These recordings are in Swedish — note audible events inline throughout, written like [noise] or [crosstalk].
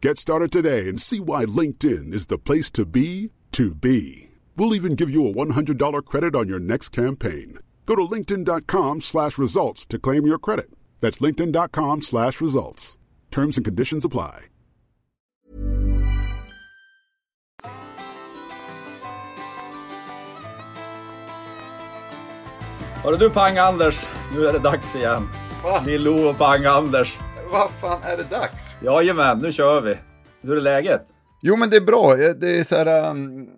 Get started today and see why LinkedIn is the place to be to be. We'll even give you a $100 credit on your next campaign. Go to linkedin.com slash results to claim your credit. That's linkedin.com slash results. Terms and conditions apply. Hörru du Pang-Anders, nu är det dags igen. Va? Lill-O och Pang-Anders. Vad fan är det dags? Jajamän, nu kör vi. Hur är läget? Jo, men det är bra. Det är så här, um,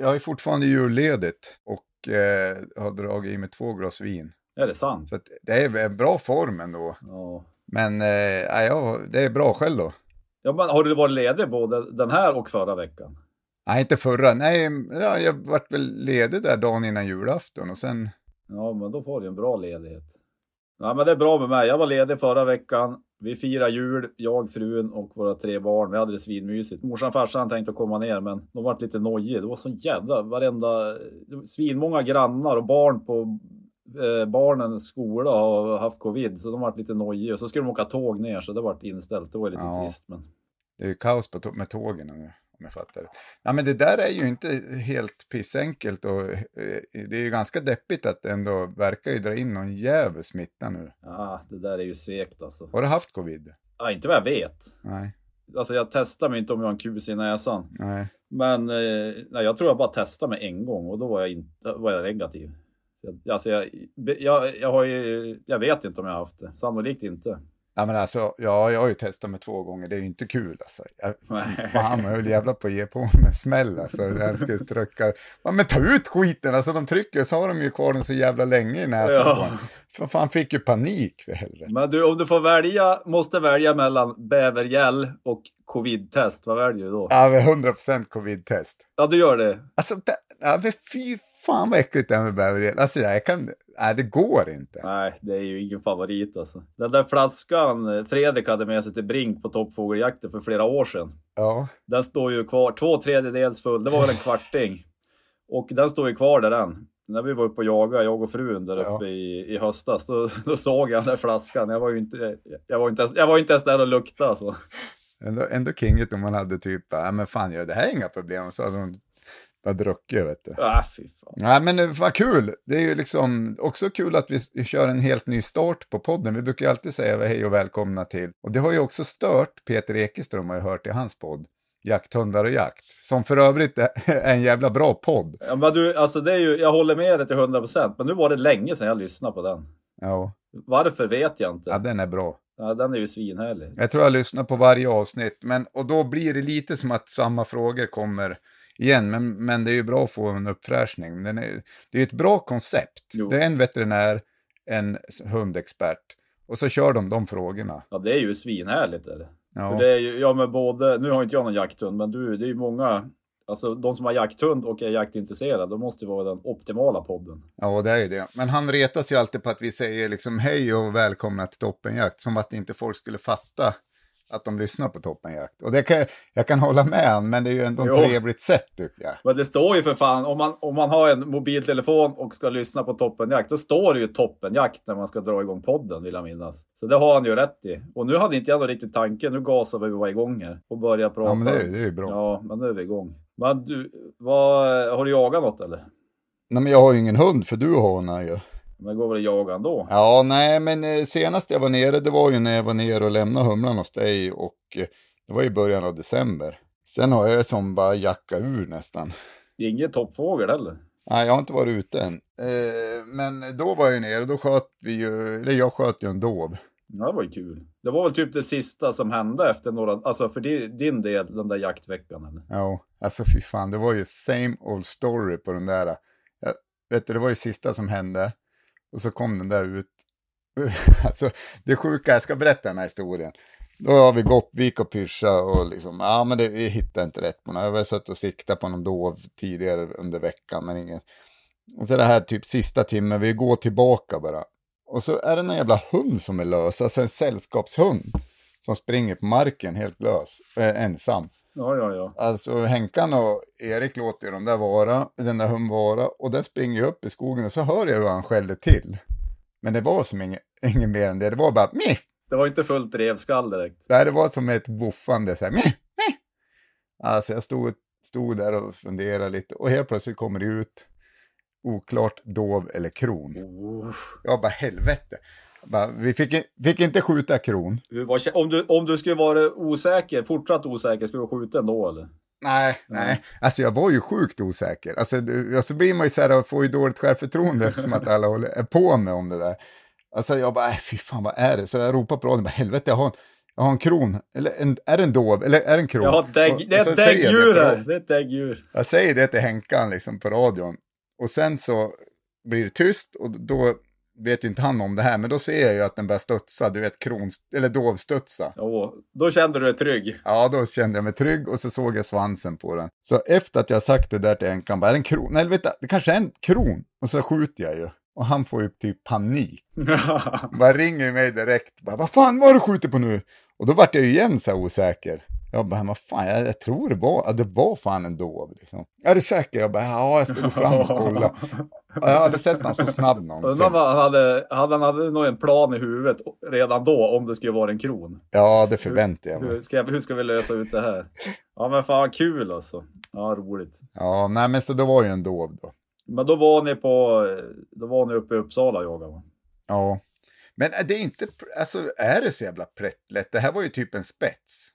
jag är fortfarande julledigt och eh, har dragit i mig två glas vin. Är det sant? Så det är bra form ändå. Ja. Men eh, ja, det är bra själv då. ja men har du varit ledig både den här och förra veckan? Nej, inte förra. Nej, ja, jag vart väl ledig där dagen innan julafton och sen... Ja, men då får du en bra ledighet. Ja, men det är bra med mig. Jag var ledig förra veckan. Vi firar jul, jag, frun och våra tre barn. Vi hade det svinmysigt. Morsan och farsan tänkte komma ner, men de var lite nojiga. Det var så jävla varenda... Svinmånga grannar och barn på eh, barnens skola har haft covid, så de var lite nojiga. Så skulle de åka tåg ner, så det var inställt. Det var lite Ja. trist, men... Det är ju kaos på med tågen nu, om jag fattar det. Ja, men det där är ju inte helt pissenkelt och eh, det är ju ganska deppigt att det ändå verkar ju dra in någon jävel smitta nu. Ja, det där är ju segt alltså. Har du haft covid? Ja, inte vad jag vet. Nej, Alltså jag testar mig inte om jag har en kus i näsan. nej. Men eh, nej, jag tror jag bara testade mig en gång och då var jag, in, var jag negativ. Alltså jag, jag, jag, har ju, jag vet inte om jag har haft det. Sannolikt inte. Ja, men alltså, ja, jag har ju testat mig två gånger, det är ju inte kul alltså. Jag, fan, jag höll jävla på att ge på mig en smäll alltså. Jag skulle trycka, ja, men ta ut skiten, alltså de trycker så har de ju kvar den så jävla länge i näsan Ja. För fan fick ju panik för helvete. Men du, om du får välja, måste välja mellan bävergäll och covid-test, vad väljer du då? Ja, men 100% covid-test. Ja, du gör det. Alltså, ja, fy fan vad äckligt det är med bävergäll. Alltså, jag kan, nej, det går inte. Nej, det är ju ingen favorit alltså. Den där flaskan eh, Fredrik hade med sig till Brink på toppfågeljakten för flera år sedan. Ja, Den står ju kvar, två tredjedels full, det var väl en kvarting. Och den står ju kvar där än. När vi var uppe och jagade, jag och frun där Ja. uppe i, i höstas, då, [laughs] då såg jag den där flaskan. Jag var ju inte, jag var inte, ens, jag var inte ens där och luktade alltså. ändå, ändå kingigt om man hade typ, ja men fan gör det här är inga problem. Så hade hon bara druckit, vet du. Ah, fy fan. Nej, men eh, vad kul. Det är ju liksom också kul att vi kör en helt ny start på podden. Vi brukar ju alltid säga hej och välkomna till. Och det har ju också stört Peter Ekeström, har jag hört i hans podd. Jakthundar och jakt. Som för övrigt är [laughs] en jävla bra podd. Ja, men du, alltså det är ju, jag håller med dig till 100%, men nu var det länge sedan jag lyssnade på den. Ja, Varför vet jag inte. ja den är bra. Ja, den är ju svinhärlig. Jag tror jag lyssnar på varje avsnitt, men, och då blir det lite som att samma frågor kommer igen. Men, men det är ju bra att få en uppfräschning. Den är, det är ju ett bra koncept. Jo. Det är en veterinär, en hundexpert, och så kör de de frågorna. Ja, det är ju svinhärligt. Är det. Ja. För det är ju, ja men både, nu har inte jag någon jakthund, men du, det är ju många, alltså de som har jakthund och är jaktintresserade, de måste vara den optimala podden. Ja, det är ju det. Men han retas ju alltid på att vi säger liksom hej och välkomna till toppenjakt. Som att inte folk skulle fatta att de lyssnar på Toppenjakt. Och det kan, jag kan hålla med han, men det är ju ändå ett trevligt sätt tycker jag. Men det står ju för fan, om man, om man har en mobiltelefon och ska lyssna på Toppenjakt, då står det ju Toppenjakt när man ska dra igång podden, vill jag minnas. Så det har han ju rätt i. Och nu hade inte jag någon riktig tanke, nu gasar vi var igång här och börjar prata. Ja, men det, är- det är ju bra. Ja, men nu är vi igång. Men du, vad, har du jagat något eller? Nej, men jag har ju ingen hund, för du har henne ju. Men går väl att jaga ändå? Ja, nej, men eh, senast jag var nere, det var ju när jag var nere och lämnade humlan hos dig och eh, det var i början av december. Sen har jag som bara jacka ur nästan. Det är ingen toppfågel heller. Nej, jag har inte varit ute än. Eh, men då var jag nere, då sköt vi ju, eller jag sköt ju en dov. Ja, det var ju kul. Det var väl typ det sista som hände efter några, alltså för di- din del, den där jaktveckan eller? Ja, alltså fy fan, det var ju same old story på den där. Jag, vet du, det var ju sista som hände. Och så kom den där ut. [laughs] alltså, det sjuka, jag ska berätta den här historien. Då har vi gått, och pyscha och liksom, ja men det, vi hittade inte rätt på något. Jag har suttit och siktat på någon dov tidigare under veckan, men ingen. Och så det här typ sista timmen, vi går tillbaka bara. Och så är det någon jävla hund som är lös, alltså en sällskapshund. Som springer på marken helt lös, eh, ensam. Ja, ja, ja. Alltså Henkan och Erik låter ju de där vara, den där hunden vara och den springer ju upp i skogen och så hör jag hur han skällde till. Men det var som inget, inget mer än det, det var bara miff. Det var inte fullt revskall direkt. Här, det var som ett voffande så här miff, miff. Alltså jag stod, stod där och funderade lite och helt plötsligt kommer det ut oklart dov eller kron. Jag bara helvete. Jag vi fick, fick inte skjuta kron. Var, om, du, om du skulle vara osäker, fortsatt osäker, skulle du skjuta ändå eller? Nej, nej. Alltså jag var ju sjukt osäker. Alltså, det- alltså blir man ju så här och får ju dåligt självförtroende [laughs] eftersom att alla håller, är på mig om det där. Alltså jag bara, äh, fy fan vad är det? Så jag ropar på radion, bara, helvete jag har en, jag har en kron. Eller en, är det en dov? Eller är det en kron? Ja, Och- dägg, och det är ett jag däggdjur här. Det är ett däggdjur. Jag säger det till Henkan liksom på radion. Och sen så blir det tyst och då vet ju inte han om det här. Men då ser jag ju att den börjar studsa, du vet kron, eller dovstudsa. Jo, då kände du dig trygg. Ja, då kände jag mig trygg och så såg jag svansen på den. Så efter att jag sagt det där till Enkan, bara är det en kron? Nej, vet du, det kanske är en kron. Och så skjuter jag ju. Och han får ju typ panik. [laughs] Bara ringer mig direkt. Bara, vad fan var du skjuter på nu? Och då vart jag ju igen så här osäker. Jag bara, vad fan, jag, jag tror det var, det var fan en dov liksom. Är du säker? Jag bara, ja, jag ska gå fram och kolla. Ja, Jag hade sett han så snabb någonsin. Undrar han hade, hade han hade nog en plan i huvudet redan då om det skulle vara en kron. Ja, det förväntar jag mig. Hur ska, jag- hur ska vi lösa ut det här? Ja men fan kul alltså. Ja roligt. Ja, nej men så då var ju en dov då. Men då var ni på, då var ni uppe i Uppsala och jagade va? Ja. Men är det inte, alltså är det så jävla prättlätt? Det här var ju typ en spets.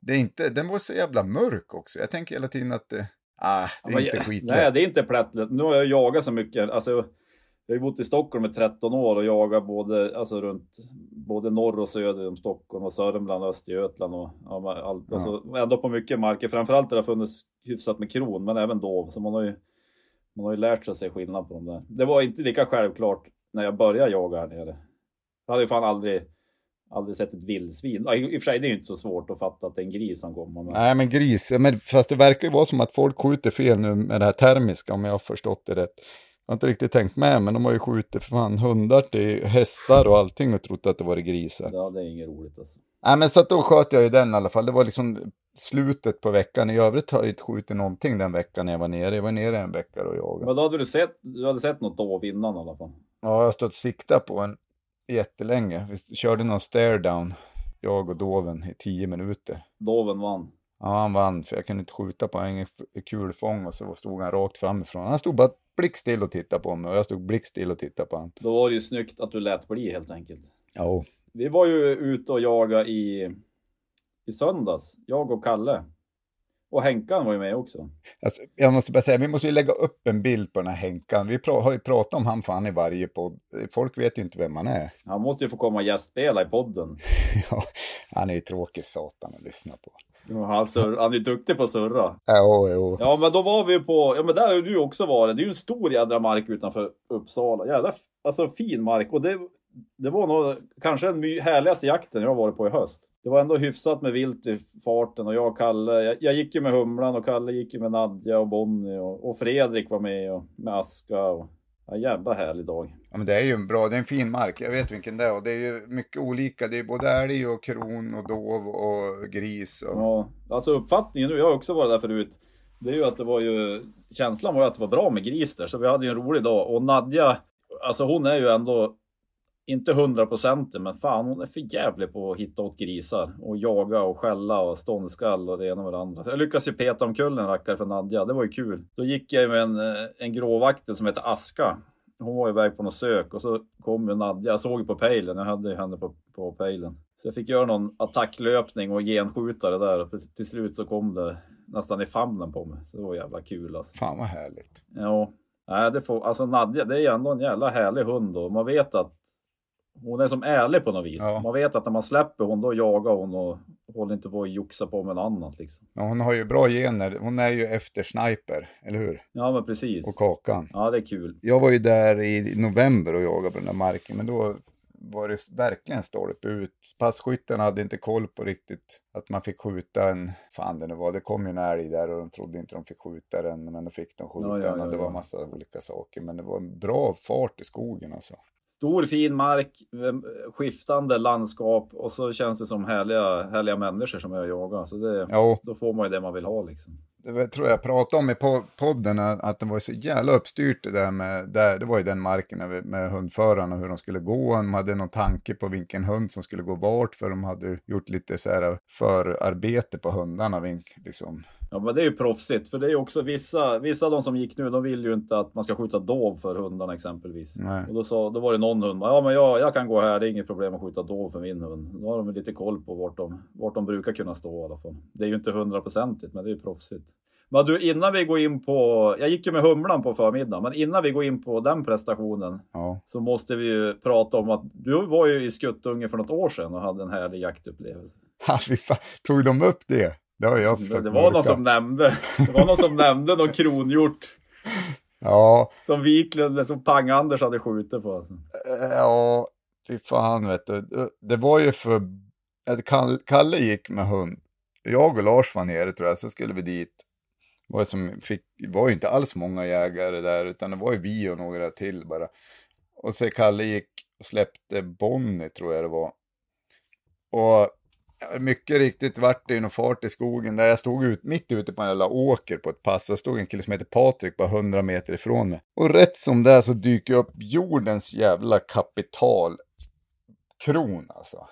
Det är inte, den var så jävla mörk också. Jag tänker hela tiden att det, ah, det är Men inte jag- skitlätt. Nej det är inte plättlätt. Nu har jag jagat så mycket. Alltså, jag har bott i Stockholm i 13 år och jagat både, alltså runt både norr och söder om Stockholm och Sörmland och Östergötland och ja, men all, Ja. alltså, ändå på mycket marker. Framförallt där det har funnits hyfsat med kron men även dov. Så man har ju, man har ju lärt sig se skillnad på dem där. Det var inte lika självklart när jag började jaga här nere. Jag hade ju fan aldrig, aldrig sett ett vildsvin. I i och för sig det är ju inte så svårt att fatta att det är en gris som kommer. Men... Nej, men gris. Men fast det verkar ju vara som att folk skjuter fel nu med det här termiska, om jag har förstått det rätt. Jag har inte riktigt tänkt med, men de har ju skjutit för fan hundar till hästar och allting och trott att det var grisar. Ja, det är inget roligt alltså. Nej, men så att då sköt jag ju den i alla fall. Det var liksom slutet på veckan. I övrigt har jag inte skjutit någonting den veckan jag var nere. Jag var nere en vecka och jagade. Men då hade du sett, du hade sett något dov innan i alla fall. Ja, jag har stått och siktat på en jättelänge. Vi körde någon stare down, jag och doven, i tio minuter. Doven vann. Ja, han vann för jag kunde inte skjuta på honom, kulfång och så stod han rakt framifrån. Han stod bara blickstill och tittade på mig och jag stod blickstill och tittade på honom. Då var det ju snyggt att du lät bli helt enkelt. Ja. Vi var ju ute och jagade i, i söndags, jag och Kalle. Och Henkan var ju med också. Alltså, jag måste bara säga, vi måste ju lägga upp en bild på den här Henkan. Vi har ju pratat om han fan i varje podd. Folk vet ju inte vem han är. Han måste ju få komma och gästspela i podden. [laughs] Ja, han är ju tråkig satan att lyssna på. Han, surr, han är ju duktig på att surra. Jo, jo. Ja, men då var vi ju på, ja men där har du också varit. Det är ju en stor jädra mark utanför Uppsala. Jävla, alltså fin mark. Och det, det var nog kanske den härligaste jakten jag varit på i höst. Det var ändå hyfsat med vilt i farten och jag och Kalle, jag, jag gick ju med Humlan och Kalle gick ju med Nadja och Bonnie och, och Fredrik var med och med Aska. Och, Ja, jävla härlig dag. Ja, men det är ju en bra, det är en fin mark, jag vet vilken det är och det är ju mycket olika, det är både älg och kron och dov och gris och... Ja, alltså uppfattningen nu, jag har också varit där förut. Det är ju att det var ju, känslan var ju att det var bra med gris där, så vi hade ju en rolig dag. Och Nadja, alltså hon är ju ändå inte hundraprocentig, men fan hon är för jävlig på att hitta åt grisar och jaga och skälla och ståndskall och det ena med det andra. Så jag lyckades ju peta omkull en rackare för Nadja, det var ju kul. Då gick jag med en, eh, en gråvaktel som heter Aska. Hon var iväg på något sök och så kom ju Nadja, jag såg ju på pejlen, jag hade ju henne på, på pejlen. Så jag fick göra någon attacklöpning och genskjuta det där och till slut så kom det nästan i famnen på mig. Så det var jävla kul alltså. Fan vad härligt. Ja, nej, det får, alltså Nadja, det är ju ändå en jävla härlig hund och man vet att hon är som ärlig på något vis. Ja. Man vet att när man släpper hon, då jagar hon och håller inte på att joxa på med något annat liksom. Ja, hon har ju bra gener, hon är ju efter sniper, eller hur? Ja, men precis. Och kakan. Ja, det är kul. Jag var ju där i november och jagade på den där marken, men då var det verkligen stolpe ut. Passkytten hade inte koll på riktigt att man fick skjuta en, fan det nu var, det kom ju en älg där och de trodde inte de fick skjuta den, men då fick de skjuta Ja, ja, den och det var massa olika saker. Men det var en bra fart i skogen alltså. Stor fin mark, eh, skiftande landskap och så känns det som härliga, härliga människor som och jagar. Så det, Ja, då får man ju det man vill ha liksom det tror jag pratade om i podden, att det var så jävla uppstyrt det där med, där, det var ju den marken med, hundförarna, hur de skulle gå. De hade någon tanke på vilken hund som skulle gå vart, för de hade gjort lite så här förarbete på hundarna. Liksom. Ja, men det är ju proffsigt, för det är ju också vissa, vissa av de som gick nu, de vill ju inte att man ska skjuta dov för hundarna exempelvis. Nej. Och då, sa, då var det någon hund, ja men jag, jag kan gå här, det är inget problem att skjuta dov för min hund. Då har de lite koll på vart de, vart de brukar kunna stå i alla fall. Det är ju inte hundraprocentigt, men det är ju proffsigt. Men du, innan vi går in på, jag gick ju med humlan på förmiddagen, men innan vi går in på den prestationen Ja. så måste vi ju prata om att du var ju i Skuttunge för något år sedan och hade en härlig jaktupplevelse. Ha. Tog de upp det? Det har jag försökt det var någon mörka. som nämnde, det var någon som nämnde någon kronhjort. Ja, Som Wiklund, som Pang-Anders hade skjutit på. Alltså. ja, fy fan vet du. Det- var ju för... Kalle gick med hund. Jag och Lars var nere tror jag, så skulle vi dit. Det var, som fick, det var ju inte alls många jägare där, utan det var ju vi och några till bara. Och så Kalle gick och släppte Bonnie, tror jag det var. Och mycket riktigt vart det ju någon fart i skogen där jag stod ut, mitt ute på en jävla åker på ett pass. Och stod en kille som heter Patrik bara 100 meter ifrån mig. Och rätt som det är så dyker upp jordens jävla kapital kron alltså.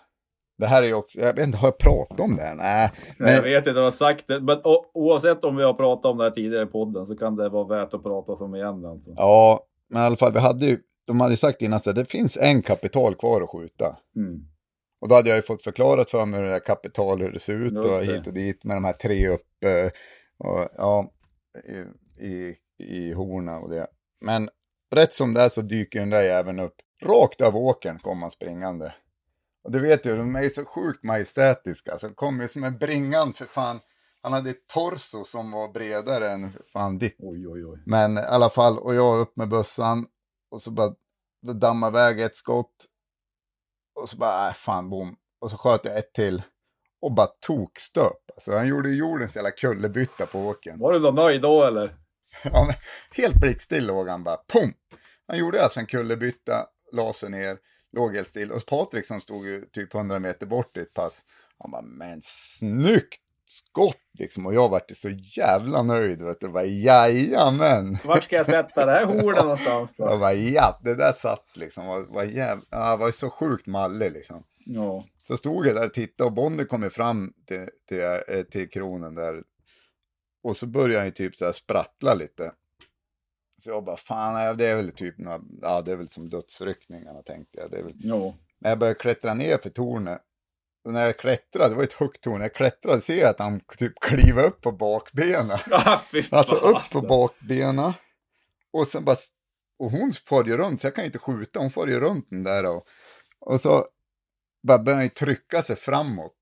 Det här är ju också, jag vet inte, har jag pratat om det här? Nej. Nej, jag Men, vet inte, jag har sagt det. Men oavsett om vi har pratat om det här tidigare i podden så kan det vara värt att prata om igen. Alltså. ja, men i alla fall, vi hade ju, de hade ju sagt innan så här, det finns en kapital kvar att skjuta. Mm. Och då hade jag ju fått förklarat för mig hur det där kapital, hur det ser ut och hit och dit med de här tre uppe och ja, i, i, i horna och det. Men rätt som det är så dyker den där jäveln upp. Rakt av åkern kom han springande. Och du vet ju, de är ju så sjukt majestätiska. Så de kom ju som en bringan för fan. Han hade ett torso som var bredare än fan ditt. Oj, oj, oj. Men i alla fall, och jag upp med bössan och så bara då dammade iväg ett skott. Och så bara, äh, fan bom. Och så sköt jag ett till. Och bara tokstöp. Alltså han gjorde jordens jävla kullerbytta på åkern. Var du då nöjd då eller? [laughs] Ja, men helt blickstill låg han bara, pum! Han gjorde alltså en kullerbytta, la sig ner, låg helt still. Och Patrik som stod ju typ 100 meter bort i ett pass, han bara, men snyggt skott liksom. Och jag vart så jävla nöjd, vet du. Bara, jajamän! Vart ska jag sätta det här [laughs] hornet någonstans Jag då? bara, ja, det där satt liksom. Var, var, jäv... ja, var så sjukt mallig liksom. Ja. Så stod jag där och tittade och Bonnie kom ju fram till, till, eh, till kronen där. Och så började han ju typ så här sprattla lite. Så jag bara, fan, det är väl typ, några, ja det är väl som dödsryckningarna tänkte jag. Det är väl... Jo. Men jag började klättra ner för tornet. När jag klättrade, det var ett högt torn, när jag klättrade ser jag att han typ kliver upp på bakbenen. [laughs] Ah, Alltså upp på bakbenen. Och sen bara, och hon far ju runt, så jag kan ju inte skjuta, hon far ju runt den där och, och så bara börjar han trycka sig framåt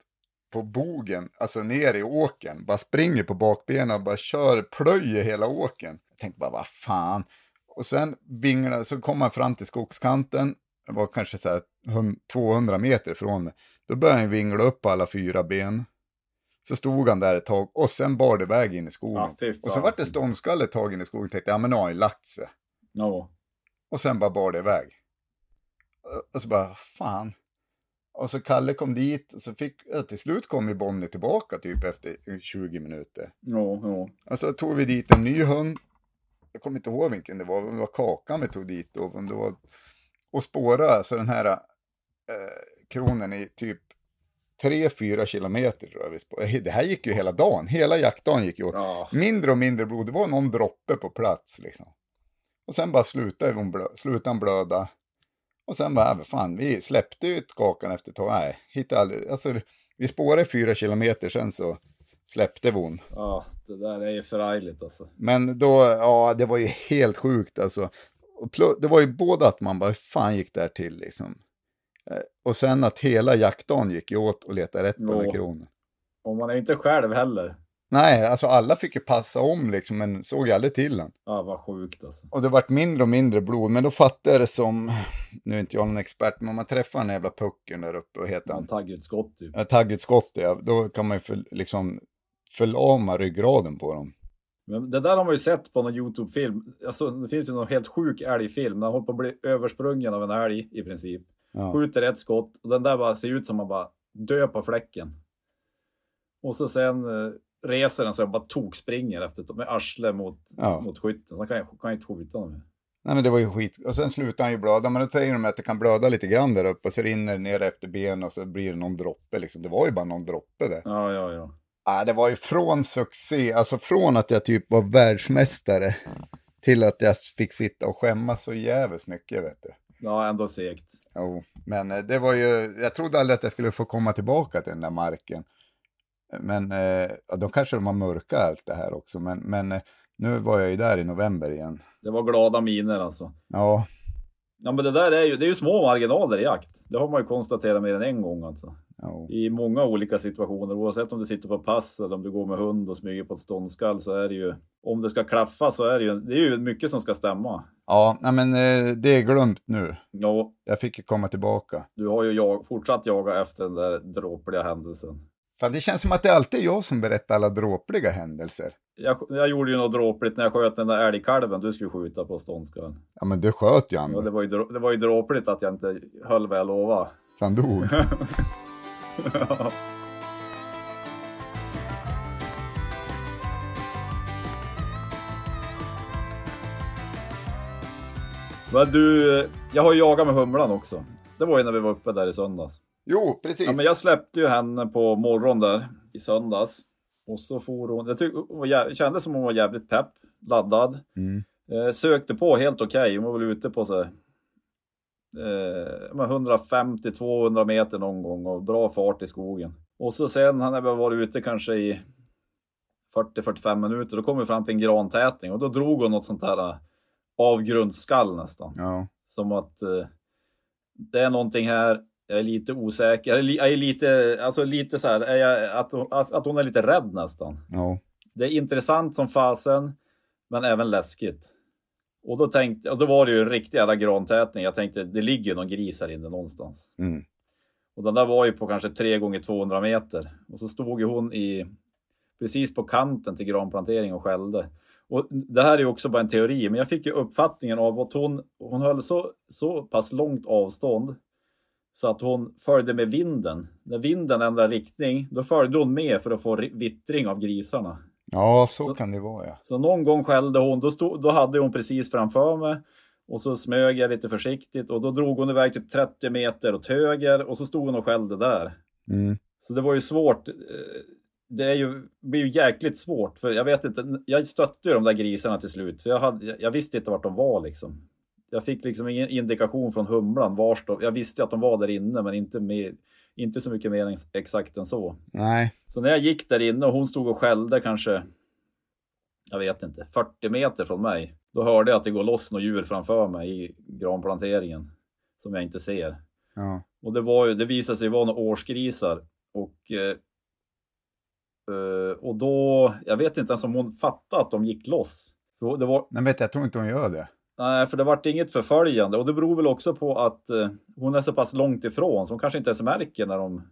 på bogen, alltså ner i åken, bara springer på bakbenen och bara kör, plöjer hela åken. Jag tänkte bara, vad fan. Och sen vinglar, så kom han fram till skogskanten, det var kanske så här 100 200 meter ifrån mig. Då började han vingla upp på alla fyra ben. Så stod han där ett tag och sen bar det iväg in i skogen. Ja, och så vart det ståndskalle ett tag in i skogen. Tänkte, ja men nu har han ju lagt sig. Ja. Och sen bara bar det iväg. Och så bara, fan. Och så Kalle kom dit och så fick, till slut kom ju Bonnie tillbaka typ efter 20 minuter. Ja, ja. Och så tog vi dit en ny hund. Jag kommer inte ihåg vilken det var, det var Kakan vi tog dit då. Det var, och spåra alltså den här eh, kronen i typ 3-4 kilometer tror jag vi spårade. Det här gick ju hela dagen, hela jaktdagen gick ju åt. Ja. Mindre och mindre blod, det var någon droppe på plats liksom. Och sen bara slutade hon blö, slutade han blöda. Och sen bara, äh, fan, vi släppte ut Kakan efter ett tag. Nej, hittade aldrig, alltså vi spårade fyra kilometer sen så släppte vi hon. ja, det där är ju förargligt alltså. Men då, ja, det var ju helt sjukt alltså. Och det var ju både att man bara, hur fan gick det här till liksom? Eh, Och sen att hela jaktdagen gick ju åt och leta rätt på den där kronen. Och man är inte själv heller. Nej, alltså alla fick ju passa om liksom, men såg aldrig till den. Ja, vad sjukt alltså. Och det vart mindre och mindre blod, men då fattade jag det som, nu är inte jag någon expert, men om man träffar den jävla pucken där uppe, vad heter Ja, han? taggutskott typ. Ja, Taggutskott, ja, då kan man ju för, liksom förlama ryggraden på dem. Men det där har man ju sett på någon YouTube-film. Alltså, det finns ju någon helt sjuk älgfilm. Han håller på att bli översprungen av en älg i princip. Ja. Skjuter ett skott och den där bara ser ut som att bara dö på fläcken. Och så sen eh, reser den sig och bara tokspringer efter med arslet mot, Ja. mot skytten. Så kan, kan inte skjuta honom. Nej men det var ju skit. Och sen slutade han ju blöda. Men då säger de att det kan blöda lite grann där uppe. Och så rinner det ner efter benen och så blir det någon droppe liksom. Det var ju bara någon droppe där. Ja, ja, ja. Ah, det var ju från succé, alltså från att jag typ var världsmästare till att jag fick sitta och skämmas så jävligt mycket vet du. Ja, ändå segt. Jo, men eh, det var ju, jag trodde aldrig att jag skulle få komma tillbaka till den där marken. Men eh, då kanske de har mörkat allt det här också. Men, men eh, nu var jag ju där i november igen. Det var glada miner alltså. Ja, Ja, men det där är ju, det är ju små marginaler i jakt. Det har man ju konstaterat mer än en gång alltså. jo. I många olika situationer, oavsett om du sitter på pass eller om du går med hund och smyger på ett ståndskall så är det ju, om det ska klaffa så är det ju, det är ju mycket som ska stämma. ja nej, men eh, det är glömt nu. Ja, Jag fick ju komma tillbaka. du har ju jag, fortsatt jaga efter den där dråpliga händelsen. Fan, det känns som att det alltid är jag som berättar alla dråpliga händelser. Jag, jag gjorde ju något dråpligt när jag sköt den där älgkalven du skulle skjuta på ståndskall. Ja, men du sköt ju Ja, han. det, var ju, det var ju dråpligt att jag inte höll vad jag lovade. Så han dog. [laughs] Men du, jag har ju jagat med humlan också. Det var ju när vi var uppe där i söndags. Jo, precis. Ja, men jag släppte ju henne på morgonen där i söndags. Och så for hon, jag tyck, jä- kändes som hon var jävligt pepp, laddad. Mm. Eh, sökte på helt okej, hon var väl ute på så här, eh, men 150-200 meter någon gång och bra fart i skogen. Och så sen när vi varit ute kanske i 40-45 minuter, då kom vi fram till en grantätning och då drog hon något sånt här eh, avgrundsskall nästan. Ja. Som att eh, det är någonting här, jag är lite osäker, jag är, lite, alltså lite så här, är jag, att, att, att hon är lite rädd nästan. Ja. Det är intressant som fasen, men även läskigt. Och då tänkte, och då var det ju en riktig jävla grantätning. Jag tänkte, det ligger ju någon gris här inne någonstans. Mm. Och den där var ju på kanske 3 gånger 200 meter. Och så stod ju hon i, precis på kanten till granplantering och skällde. Och det här är ju också bara en teori, men jag fick ju uppfattningen av att hon, hon höll så, så pass långt avstånd så att hon följde med vinden. När vinden ändrade riktning, då följde hon med för att få ri- vittring av grisarna. ja, så, Så- kan det vara ja. Så någon gång skällde hon, då, stod, då hade hon precis framför mig. Och så smög jag lite försiktigt och då drog hon iväg typ 30 meter åt höger och så stod hon och skällde där. Mm. Så det var ju svårt. eh, Det är ju, blir ju jäkligt svårt för jag vet inte, jag stötte ju de där grisarna till slut för jag, hade, jag visste inte vart de var liksom. Jag fick liksom ingen indikation från humlan vars de, jag visste att de var där inne men inte, med, inte så mycket mer exakt än så. Nej. Så när jag gick där inne och hon stod och skällde kanske, jag vet inte, 40 meter från mig. Då hörde jag att det går loss något djur framför mig i granplanteringen som jag inte ser. Ja. Och det, var ju, det visade sig vara några årsgrisar. Och, eh, eh, och då, jag vet inte ens om hon fattade att de gick loss. Det var, Men vet jag tror inte hon gör det. Nej, för det vart inget förföljande. Och det beror väl också på att eh, hon är så pass långt ifrån så hon kanske inte ens märker när de,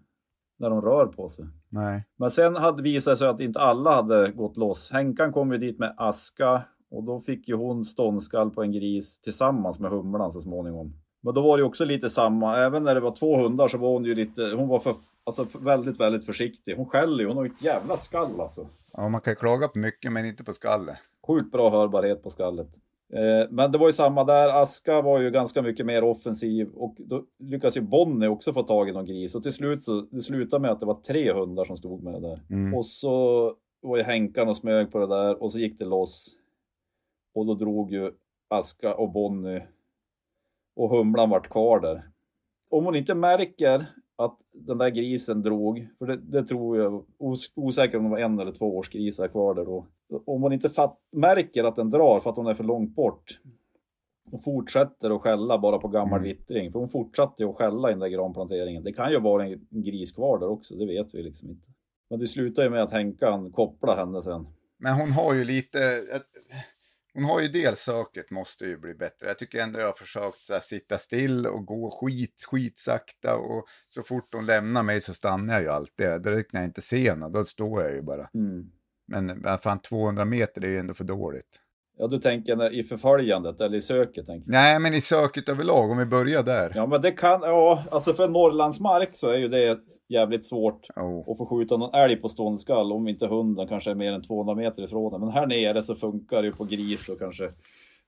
när de rör på sig. Nej. Men sen hade visat sig att inte alla hade gått loss. Henkan kom ju dit med aska Och då fick ju hon ståndskall på en gris tillsammans med humlan så småningom. Men då var det också lite samma, även när det var två hundar så var hon ju lite, hon var för, alltså väldigt, väldigt försiktig. Hon skäller ju, hon har ju ett jävla skall alltså. Ja, man kan klaga på mycket men inte på skallet. Sjukt bra hörbarhet på skallet. Eh, Men det var ju samma där, Aska var ju ganska mycket mer offensiv och då lyckades ju Bonnie också få tag i någon gris och till slut så det slutade med att det var tre hundar som stod med där. Och så var ju Henkan och smög på det där och så gick det loss. Och då drog ju Aska och Bonnie och humlan vart kvar där. Om hon inte märker att den där grisen drog, för det, det tror jag, os, osäker om det var en eller två års grisar kvar där då. Om hon inte fatt, märker att den drar för att hon är för långt bort och fortsätter att skälla bara på gammal vittring, för hon fortsatte ju att skälla i den där granplanteringen. Det kan ju vara en gris kvar där också, det vet vi liksom inte. Men det slutar ju med att Henkan kopplar henne sen. Men hon har ju lite... Hon har ju delsöket måste ju bli bättre. Jag tycker ändå jag har försökt här, sitta still och gå skit, skitsakta och så fort hon lämnar mig så stannar jag ju alltid. Direkt när jag inte ser henne, då står jag ju bara. Mm. Men men fan 200 meter det är ju ändå för dåligt. Ja, du tänker i förföljandet eller i söket? Tänker. jag. Nej, men i söket överlag, om vi börjar där. Ja, men det kan, ja, alltså för Norrlandsmark så är ju det jävligt svårt Jo. att få skjuta någon älg på stående skall om inte hunden kanske är mer än 200 meter ifrån den. Men här nere så funkar det ju på gris och kanske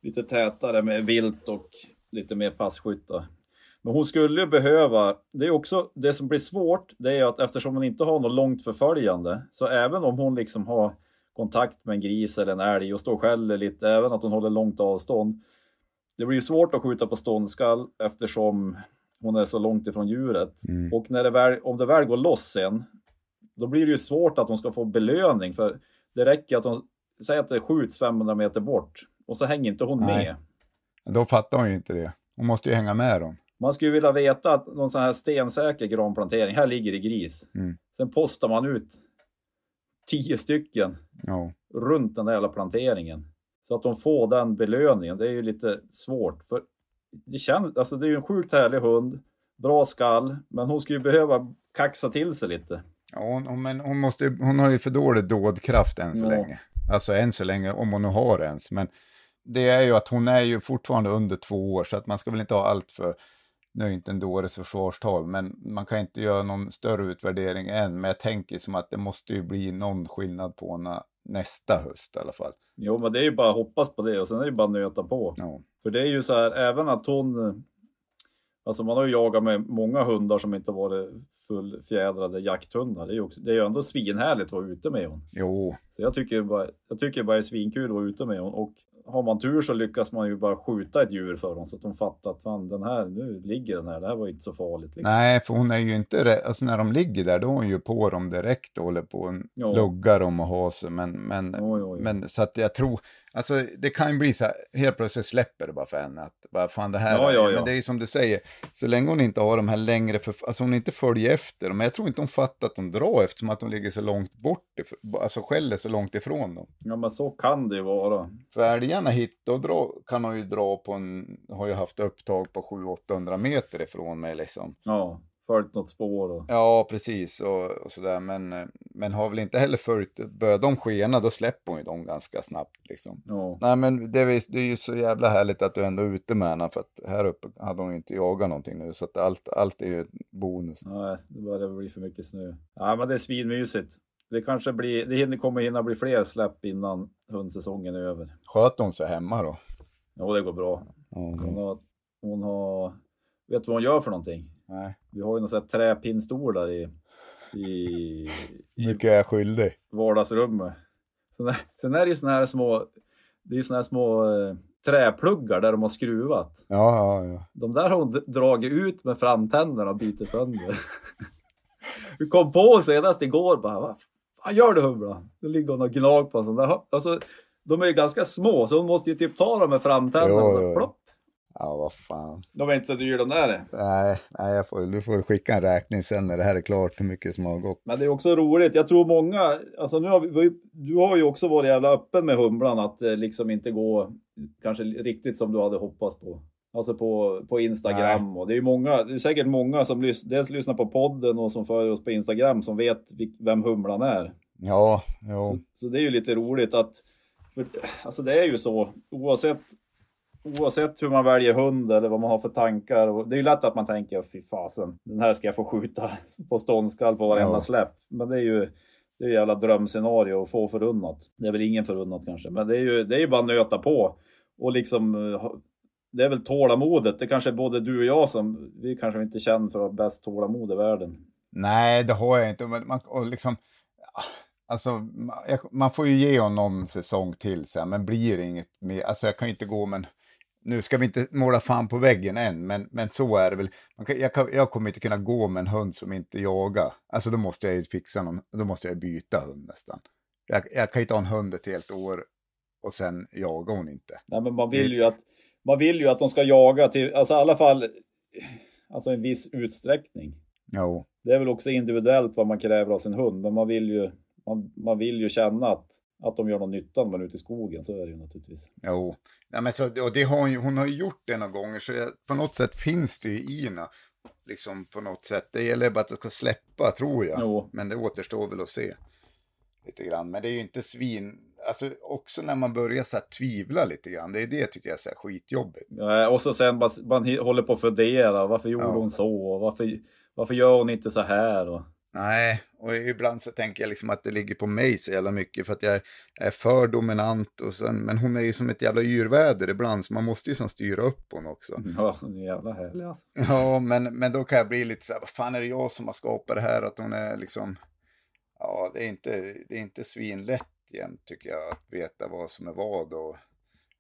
lite tätare med vilt och lite mer passkyttar. Men hon skulle ju behöva, det är också, det som blir svårt, det är att eftersom hon inte har något långt förföljande, så även om hon liksom har kontakt med en gris eller en älg och står och skäller lite, även att hon håller långt avstånd. Det blir ju svårt att skjuta på ståndskall eftersom hon är så långt ifrån djuret. Och när det väl, om det väl går loss sen, då blir det ju svårt att hon ska få belöning. För det räcker att hon, säg att det skjuts 500 meter bort och så hänger inte hon Nej. med. Då fattar hon ju inte det. Hon måste ju hänga med dem. Man skulle vilja veta att någon sån här stensäker granplantering, här ligger det gris. Mm. Sen postar man ut tio stycken Ja. runt den där jävla planteringen. Så att de får den belöningen, det är ju lite svårt. För det, känns, alltså det är ju en sjukt härlig hund, bra skall, men hon skulle ju behöva kaxa till sig lite. Ja, hon, men hon, måste, hon har ju för dålig dådkraft än så Ja. länge. Alltså än så länge, om hon nu har ens. Men det är ju att hon är ju fortfarande under två år, så att man ska väl inte ha allt för, nu är inte en dåres försvarstal, men man kan inte göra någon större utvärdering än. Men jag tänker som att det måste ju bli någon skillnad på henne nästa höst i alla fall. Jo, men det är ju bara att hoppas på det och sen är det bara att nöta på. Ja. För det är ju så här, även att hon... Alltså man har ju jagat med många hundar som inte varit fullfjädrade jakthundar. Det är ju, också, det är ju ändå svinhärligt att vara ute med hon. Jo, Så jag tycker bara, jag tycker bara det är svinkul att vara ute med hon. Och har man tur så lyckas man ju bara skjuta ett djur för dem så att de fattar att fan, den här, nu ligger den här, det här var inte så farligt. Liksom. nej, för hon är ju inte, alltså när de ligger där, då är hon ju på dem direkt och håller på och luggar dem och har sig. Men, men, oj, oj. men så att jag tror, alltså det kan ju bli så här, helt plötsligt släpper det bara för henne att, vad fan det här Ja, ja, ja. Men det är ju som du säger, så länge hon inte har de här längre, för, alltså hon inte följer efter dem, men jag tror inte hon fattar att de drar eftersom att de ligger så långt bort, alltså skäller så långt ifrån dem. Ja men så kan det ju vara. För älgarna hit, då dra, kan hon ju dra på en, har ju haft upptag på 700-800 meter ifrån mig liksom. Ja, följt något spår och... Ja, precis och, och sådär, men, eh, men har väl inte heller följt, börjar de skena då släpper hon ju dem ganska snabbt liksom. Ja. Nej men det är, det är ju så jävla härligt att du ändå är ute med henne för att här uppe hade hon inte jagat någonting nu så att allt, allt är ju bonus. Nej, det börjar bli för mycket snö. Ja, men det är svinmysigt. Det kanske blir, det hinner- kommer hinna bli fler släpp innan hundsäsongen är över. Sköt hon sig hemma då? Ja, det går bra. Ja, Hon har, hon har, vet du vad hon gör för någonting? nej. Vi har ju någon sån här träpinnstol där i, i, i Mycket är jag skyldig. vardagsrummet. Sen är, sen är det ju såna här små, det är såna här små eh, träpluggar där de har skruvat. Ja, ja, ja. De där har hon d- dragit ut med framtänderna och bitit sönder. Vi kom på senast igår bara, vad fan gör du Humla? Då ligger hon och gnag på en sån där. Alltså, de är ju ganska små så hon måste ju typ ta dem med framtänderna. Jo, så jo, jo. plopp. Ja, vad fan. De är inte så dyra de där. Nej, nej jag får, du får skicka en räkning sen när det här är klart hur mycket som har gått. Men det är också roligt. Jag tror många, alltså nu har vi, du har ju också varit jävla öppen med Humlan att det liksom inte gå kanske riktigt som du hade hoppats på. Alltså på, på Instagram och det är ju många, det är säkert många som lys, dels lyssnar på podden och som följer oss på Instagram som vet vem Humlan är. Ja, jo. Så, så det är ju lite roligt att För, alltså det är ju så, oavsett, oavsett hur man väljer hund eller vad man har för tankar. Det är ju lätt att man tänker, fy fasen, den här ska jag få skjuta [laughs] på ståndskall på varenda Ja. släpp. Men det är ju det är jävla drömscenario att få förunnat. Det är väl ingen förunnat kanske, men det är ju, det är ju bara att nöta på. Och liksom, eh, det är väl tålamodet. Det kanske är både du och jag som, vi kanske inte känner för att ha bäst tålamod i världen. Nej, det har jag inte. Men man, och liksom, ah, alltså, man får ju ge honom någon säsong till sen, men blir det inget mer. Alltså jag kan ju inte gå, men nu ska vi inte måla fan på väggen än, men, men så är det väl. Man kan, jag, kan, jag kommer inte kunna gå med en hund som inte jagar. Alltså då måste jag ju fixa någon, då måste jag byta hund nästan. Jag, jag kan ju inte ha en hund ett helt år och sen jagar hon inte. Nej, men man vill ju att man vill ju att de ska jaga till, alltså i alla fall, alltså en viss utsträckning. Jo, Det är väl också individuellt vad man kräver av sin hund, men man vill ju, man, man vill ju känna att, att de gör någon nytta när man är ute i skogen. Så är det ju naturligtvis. jo. Ja, men så, och det har hon, hon har ju gjort det några gånger, så jag, på något sätt finns det ju i henne. Liksom på något sätt. Det gäller bara att det ska släppa, tror jag. Jo. Men det återstår väl att se. Lite grann. Men det är ju inte svin... Alltså också när man börjar så här tvivla lite grann. Det är det tycker jag är skitjobbigt. Ja, och så sen man hi- håller på att fundera. Varför gjorde Ja. hon så? Varför, varför gör hon inte så här? Och, Nej, och ibland så tänker jag liksom att det ligger på mig så jävla mycket för att jag är för dominant och sen, men hon är ju som ett jävla yrväder ibland så man måste ju som styra upp hon också. [laughs] ja, det är jävla härlig alltså. Ja, men, men då kan jag bli lite så här, vad fan är det jag som har skapat det här att hon är liksom, ja det är inte, det är inte svinlätt jämt tycker jag att veta vad som är vad och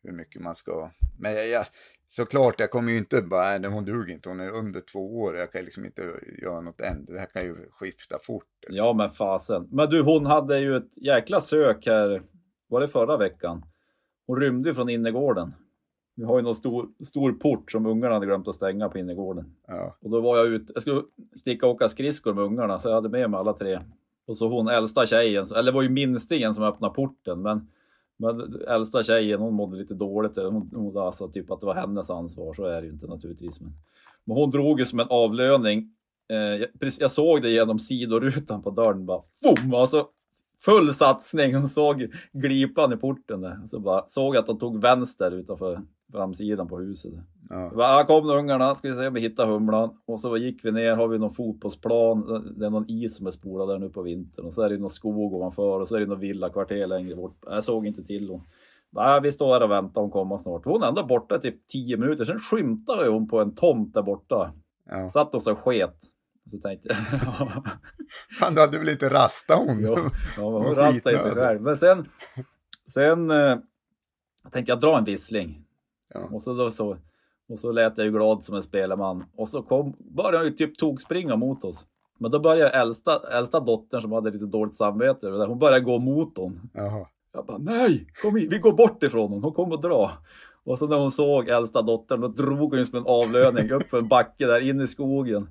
hur mycket man ska, men jag, jag, såklart jag kommer ju inte bara, nej hon duger inte, hon är under två år, jag kan liksom inte göra något än, det här kan ju skifta fort. liksom. Ja, men fasen. Men du, hon hade ju ett jäkla sök här. Var det förra veckan? Hon rymde ju från innergården. Vi har ju någon stor, stor port som ungarna hade glömt att stänga på innergården. Ja, Och då var jag ute, jag skulle sticka och åka skridskor med ungarna, så jag hade med mig alla tre. Och så hon äldsta tjejen, eller det var ju minstingen som öppnade porten, men, men äldsta tjejen hon mådde lite dåligt. Hon, hon alltså typ att det var hennes ansvar, så är det ju inte naturligtvis. Men, men hon drog ju som en avlöning. Eh, jag, precis, jag såg det genom sidorutan på dörren, bara FOM! Alltså, full satsning. Hon såg glipan i porten där. Så bara såg att de tog vänster utanför framsidan på huset. ja. Ja, här kom ungarna, ska vi se om vi hittar humlan. Och så gick vi ner, har vi någon fotbollsplan, det är någon is som är spolad där nu på vintern. Och så är det någon skog ovanför och så är det någon villakvarter längre bort. Jag såg inte till hon. Ja, vi står här och väntar, hon kommer snart. Hon är ändå borta typ 10 minuter, sen skymtade hon på en tomt där borta. Ja. Satt och så sket. Så tänkte jag, [laughs] Fan, du hade väl inte rastat hon? Jo, ja, [laughs] hon Vad rastade i sig själv. Men sen, sen eh, tänkte jag dra en vissling. Ja. Och, så, då, så, och så lät jag ju glad som en spelman. Och så kom, började hon ju typ tokspringa mot oss. Men då började äldsta, äldsta dottern som hade lite dåligt samvete, hon började gå mot hon. Jaha. Jag bara nej, kom hit, vi går bort ifrån hon, hon kommer att dra. Och så när hon såg äldsta dottern, då drog hon ju som en avlöning upp för en backe där inne i skogen.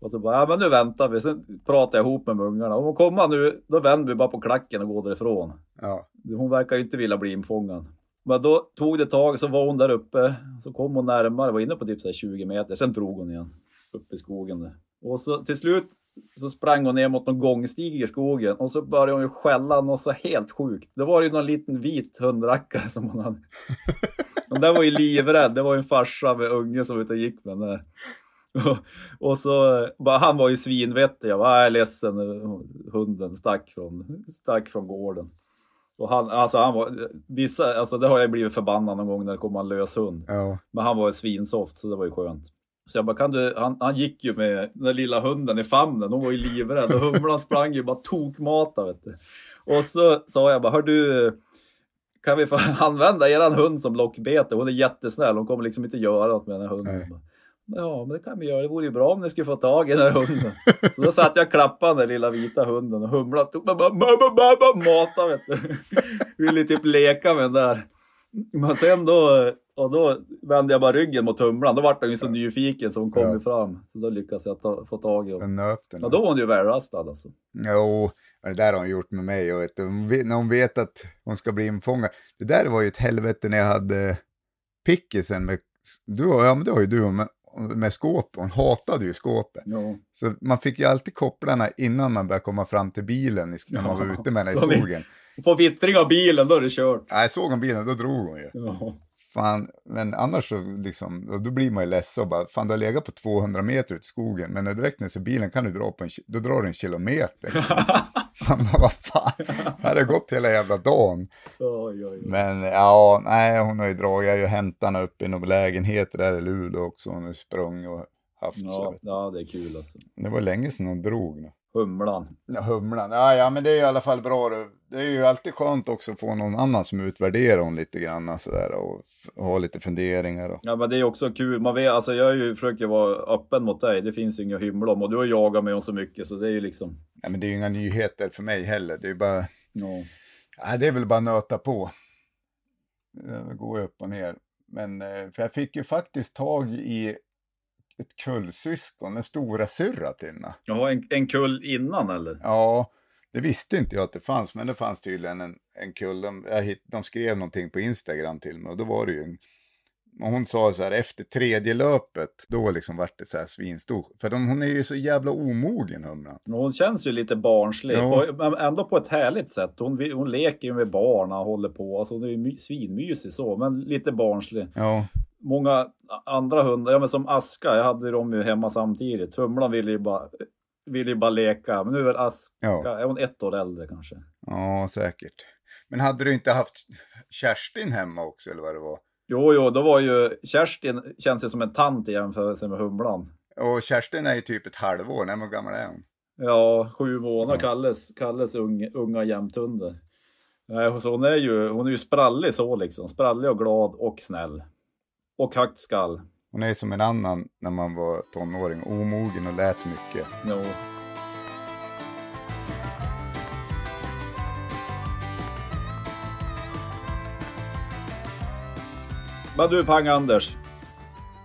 Och så bara, ja men nu väntar vi. Sen pratade jag ihop med ungarna. Om hon kommer nu, då vänder vi bara på klacken och går därifrån. Ja. Hon verkar ju inte vilja bli infångad. Men då tog det ett tag, så var hon där uppe. Så kom hon närmare, var inne på typ så 20 meter. Sen drog hon igen. Upp i skogen där. Och så till slut så sprang hon ner mot någon gångstig i skogen. Och så började hon ju skälla något så helt sjukt. Det var ju någon liten vit hundrackare [laughs] som hon hade. Den där var ju livrädd. Det var ju en farsa med unge som var ute och gick med den där. Och, och så, bara, han var ju svinvettig. Jag var ah, jag är ledsen, hunden stack från, stack från gården. Och han, alltså han var, vissa, alltså det har jag blivit förbannad någon gång när det kommer en lös hund. Ja. Men han var ju svinsoft så det var ju skönt. Så jag bara, kan du, han, han gick ju med den lilla hunden i famnen, hon var ju livrädd och humlan sprang ju bara tokmata vet du. Och så sa jag bara, hör du, kan vi få [laughs] använda eran hund som lockbete? Hon är jättesnäll, hon kommer liksom inte göra något med den här hunden. Nej. Ja, men det kan vi göra. Det vore ju bra om ni skulle få tag i den här hunden. Så då satt jag och klappade den där lilla vita hunden och humlan stod bara, bara, bara, bara, bara mata vet du. Ville typ leka med den där. Men sen då, och då vände jag bara ryggen mot humlan. Då vart den ju så nyfiken så hon kom Ja. fram. Så då lyckades jag ta, få tag i honom. Ja, då var hon ju välrastad alltså. Jo, det där har hon gjort med mig. Och vet när hon vet att hon ska bli infångad. Det där var ju ett helvete när jag hade pickisen med, du, ja men det har ju du, men med skåp. Hon hatade ju skåpet. Ja. Så man fick ju alltid kopplarna innan man började komma fram till bilen när man var ute med henne i skogen. Får vittring av bilen, då är det kört. Nej, såg hon bilen, då drog hon ju. Ja. Fan, men annars så liksom, då blir man ju ledsen och bara, fan du har legat på 200 meter ut i skogen, men när direkt när du ser bilen kan du dra på en, då drar du en kilometer. [laughs] Bara, [laughs] vad fan, det hade gått hela jävla dagen. Oj, oj, oj. Men ja, nej, hon har ju dragit, jag har ju hämtat henne upp i någon lägenhet där i Luleå också, hon har sprungit och haft så. Ja, du. ja, det är kul alltså. Det var länge sedan hon drog nu. Humlan. Ja, humlan, ja, ja men det är i alla fall bra. Det, är ju alltid skönt också att få någon annan som utvärderar hon lite grann sådär och f- ha lite funderingar. Och... Ja men det är också kul, man vet, alltså jag ju försöker vara öppen mot dig, det finns ju inga hymla om och du har jagat mig om så mycket så det är ju liksom, Nej, men det är ju inga nyheter för mig heller. Det är bara, ja. ja, det är väl bara nöta på. Det går upp och ner. Men eh, för jag fick ju faktiskt tag i ett kullsyskon, en stora syrra till henne. Jaha, en, en kull innan eller? Ja, det visste inte jag att det fanns, men det fanns tydligen en, en kull. De, hitt, de skrev någonting på Instagram till mig och då var det ju en, och hon sa så här, efter tredje löpet, då liksom vart det så här svinstor. För de, hon är ju så jävla omogen, humlan. Hon känns ju lite barnslig, Ja. men ändå på ett härligt sätt. Hon, hon leker ju med barn och håller på, alltså hon är ju my, svinmysig så, men lite barnslig. Ja, Många andra hundar, ja men som Aska, jag hade dem ju hemma samtidigt. Humlan ville ju bara, ville ju bara leka, men nu är väl Aska, Ja. är hon ett år äldre kanske? ja, säkert. Men hade du inte haft Kerstin hemma också, eller vad det var? Jo, jo, då var ju Kerstin, känns ju som en tant i jämförelse med Humlan. Och Kerstin är ju typ ett halvår, nej, hur gammal är hon? Ja, sju månader, Kalles, Kalles ung, unga jämthunde. Nej, så hon är ju, hon är ju sprallig så liksom. Sprallig och glad och snäll. Och högt skall. Hon är som en annan när man var tonåring, omogen och lät mycket. Jo. Men du Pang-Anders.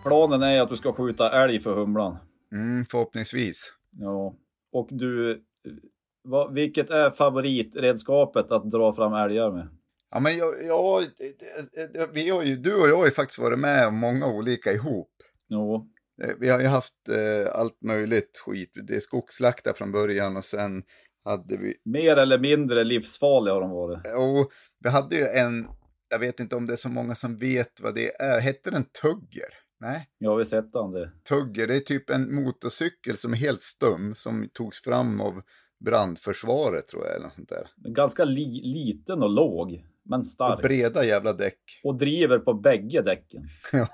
Planen är att du ska skjuta älg för humlan. Mm, förhoppningsvis. Ja. Och du, vad, vilket är favoritredskapet att dra fram älgar med? Ja, men jag, jag, vi har ju, du och jag har ju faktiskt varit med om många olika ihop. Jo, Eh, Vi har ju haft eh, allt möjligt skit. Det är skogsslakta från början och sen hade vi, mer eller mindre livsfarliga har de varit. och vi hade ju en, jag vet inte om det är så många som vet vad det är, hette den Tugger? Nej, Jag har ju sett han det. Tugger, det är typ en motorcykel som är helt stum som togs fram av brandförsvaret tror jag eller något sånt där. Ganska li, liten och låg, men Och stark. breda jävla däck. Och driver på bägge däcken. [laughs]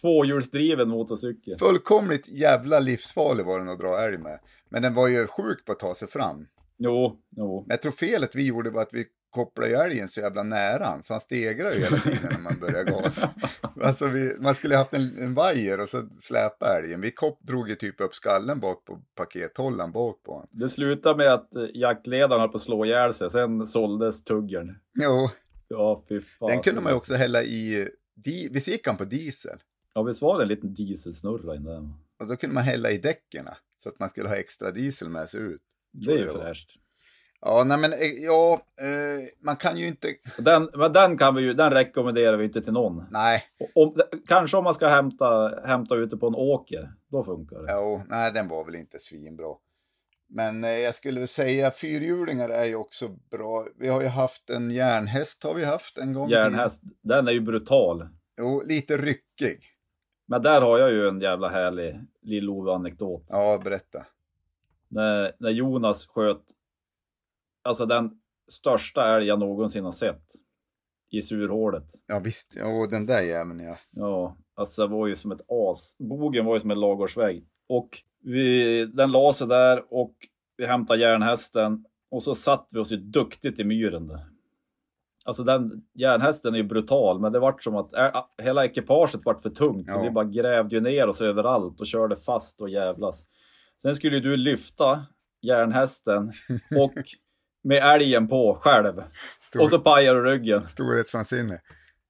Tvåhjulsdriven motorcykel. Fullkomligt jävla livsfarlig var den att dra älg med. Men den var ju sjuk på att ta sig fram. Jo, jo. Men jag tror felet vi gjorde var att vi kopplade ju älgen så jävla nära han, så han stegrade ju hela tiden när man började gasa. [laughs] Alltså vi, man skulle haft en, en vajer och så släpa älgen. Vi kop, drog ju typ upp skallen bak på pakethållaren bak på honom. Det slutade med att eh, jaktledaren höll på att slå ihjäl sig. Sen såldes tuggern. Jo, Ja, fy fan. den kunde man ju också hälla i, di, visst gick han på diesel? Ja, visst var det en liten dieselsnurra in där? Och då kunde man hälla i däcken så att man skulle ha extra diesel med sig ut. Det är ju fräscht. Ja, nej men eh, ja, eh, man kan ju inte, Den, men den kan vi ju, den rekommenderar vi inte till någon. nej, Om, kanske om man ska hämta, hämta ute på en åker, då funkar det. Jo, nej, den var väl inte svinbra. Men eh, jag skulle säga fyrhjulingar är ju också bra. Vi har ju haft en järnhäst har vi haft en gång. Järnhäst, den är ju brutal. Jo, lite ryckig. Men där har jag ju en jävla härlig Lill-Ove-anekdot. Ja, berätta. När, när Jonas sköt, alltså den största älg jag någonsin har sett. I surhålet. Ja, visst. Jo, den där jäveln ja. Ja, alltså det var ju som ett as. Bogen var ju som en ladugårdsvägg. Och vi, den la sig där och vi hämtade järnhästen. Och så satt vi oss ju duktigt i myren där. Alltså den järnhästen är ju brutal, men det vart som att ä, hela ekipaget vart för tungt. Så Ja. vi bara grävde ju ner oss överallt och körde fast och jävlas. Sen skulle ju du lyfta järnhästen [laughs] och med älgen på själv. Stor, Och så pajar du ryggen. Storhetsvansinne.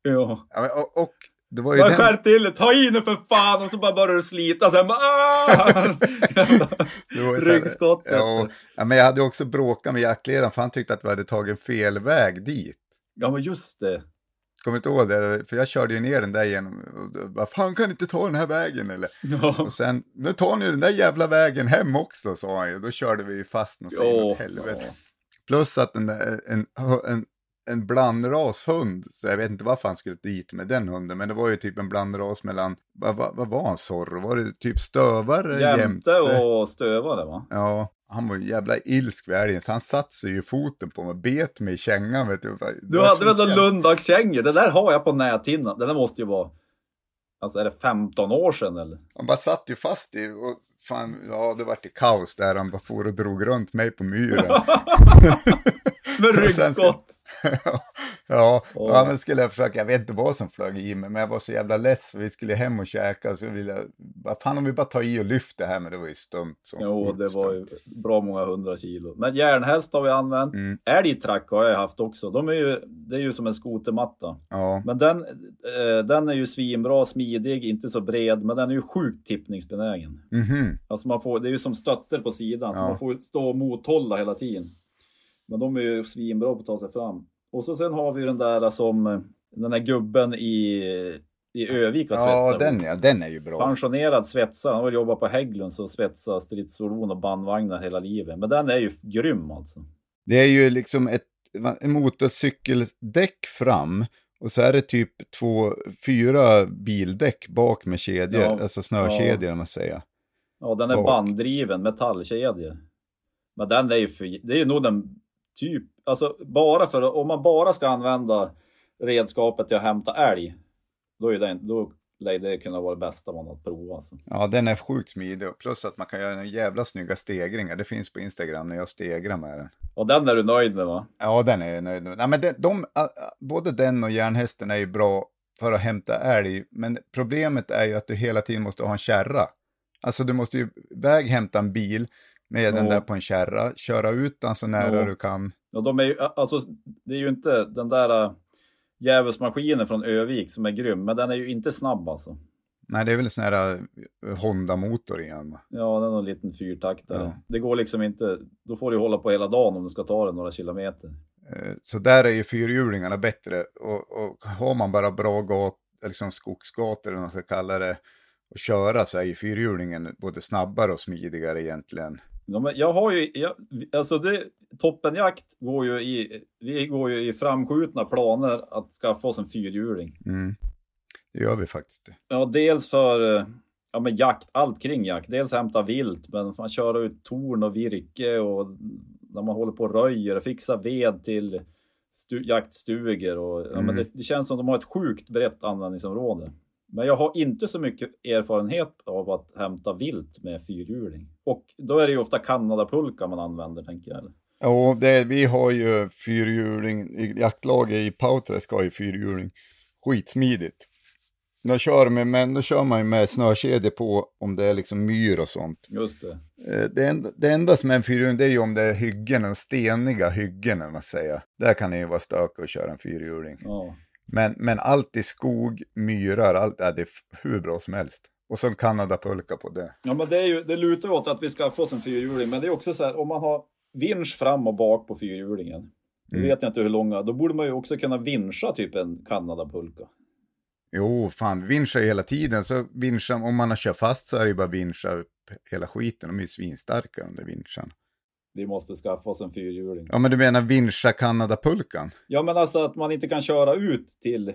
Ja. Ja, och, och det var ju Bara den... skärp till det, ta i nu för fan! Och så bara börjar du slita, sen bara ah! Ryggskott. Ja, ja, men jag hade också bråkat med jaktledaren för han tyckte att vi hade tagit fel väg dit. ja, men just det. Kommer inte ihåg det? För jag körde ju ner den där genom... och bara, Fan kan inte ta den här vägen eller? Ja. Och sen, nu tar ni den där jävla vägen hem också, sa han ju. Då körde vi ju fast något så Jo, inåt helvete. ja. Plus att den där, en, en, en blandrashund, så jag vet inte varför han skulle dit med den hunden, men det var ju typ en blandras mellan, vad, vad, vad var han Zorro? Var det typ stövare Jämte och stövare va? Ja, han var ju jävla ilsk vid älgen, så han satte sig ju foten på mig, bet mig i kängan vet du. Du hade väl någon Lundagskängor? Det där har jag på näthinnan. Det där måste ju vara, alltså är det 15 år sedan eller? Han bara satt ju fast i, och fan, ja det vart i kaos där, han bara for och drog runt mig på myren. [laughs] [laughs] Med [laughs] ryggskott. [laughs] ja, oh. ja, men skulle jag försöka, jag vet inte vad som flög i mig, men jag var så jävla less för vi skulle hem och käka. Så jag ville, vad fan om vi bara tar i och lyfter här, men det var ju stumt. Jo, det var ju bra många hundra kilo. Men järnhäst har vi använt. Mm. Älgtrack har jag haft också. De är ju, det är ju som en skotermatta. Ja. Men den, eh, den är ju svinbra, smidig, inte så bred, men den är ju sjukt tippningsbenägen. Mm -hmm. Alltså man får, det är ju som stötter på sidan, ja. så man får stå och mothålla hela tiden. Men de är ju svinbra på att ta sig fram. Och så sen har vi den där som den där gubben i, i Övik har svetsat. Ja, den, ja, den är ju bra. Pensionerad svetsare. Han har jobbat på Hägglunds och svetsat stridsfordon och bandvagnar hela livet. Men den är ju grym alltså. Det är ju liksom ett motorcykeldäck fram och så är det typ två, fyra bildäck bak med kedjor, ja, alltså snökedjor ja. man säger. Ja, den är bak. banddriven, metallkedjor. Men den är ju, för, det är nog den typ, alltså bara för om man bara ska använda redskapet till att hämta älg, då är det, då lär det kunna vara det bästa man har att prova. Alltså. Ja, den är sjukt smidig. Plus att man kan göra en jävla snygga stegringar. Det finns på Instagram när jag stegrar med den. Och den är du nöjd med va? Ja, den är jag nöjd med. Nej, men de, de, både den och järnhästen är ju bra för att hämta älg. Men problemet är ju att du hela tiden måste ha en kärra. Alltså du måste ju väg hämta en bil med den där på en kärra, köra ut den så nära du kan. Ja, de är ju, alltså, det är ju inte den där äh, djävulsmaskinen från Övik som är grym, men den är ju inte snabb alltså. Nej, det är väl en sån här äh, Honda-motor igen. Ja, den är en liten fyrtaktare. Ja. Det går liksom inte, då får du hålla på hela dagen om du ska ta den några kilometer. Eh, så där är ju fyrhjulingarna bättre och, och har man bara bra gat, liksom skogsgator eller vad man ska kalla det, och köra så är ju fyrhjulingen både snabbare och smidigare egentligen. Men jag har ju, jag, alltså det, toppenjakt går ju i, vi går ju i framskjutna planer att skaffa oss en fyrhjuling. Mm. Det gör vi faktiskt. Ja, dels för ja, men jakt, allt kring jakt. Dels hämta vilt, men man köra ut torn och virke och när man håller på och röjer och fixar ved till stu, jaktstugor. Och, ja, mm. men det, det, känns som att de har ett sjukt brett användningsområde. Men jag har inte så mycket erfarenhet av att hämta vilt med fyrhjuling. Och då är det ju ofta Kanadapulka man använder, tänker jag. Ja, det, vi har ju fyrhjuling, jaktlaget i Pautres ska ju fyrhjuling. Skitsmidigt. Då kör, med, men då kör man ju med snökedjor på om det är liksom myr och sånt. Just det. Eh, det enda, det enda som är en fyrhjuling det är ju om det är hyggen, steniga hyggen, man säger. Där kan det ju vara stökigt att köra en fyrhjuling. Ja. Men, men allt i skog, myrar, allt är det hur bra som helst. Och så Kanadapulka på det. Ja, men det, är ju, det lutar åt att vi ska få en fyrhjuling. Men det är också så här, om man har vinsch fram och bak på fyrhjulingen. Mm. vet jag inte hur långa. Då borde man ju också kunna vinscha typ en Kanadapulka. Jo, fan, vinscha hela tiden. Så vinscha, om man har kört fast så är det ju bara vinscha upp hela skiten. De är ju svinstarka under vinschan vi måste skaffa oss en fyrhjuling. Ja, men du menar vinscha Kanadapulkan? Ja, men alltså att man inte kan köra ut till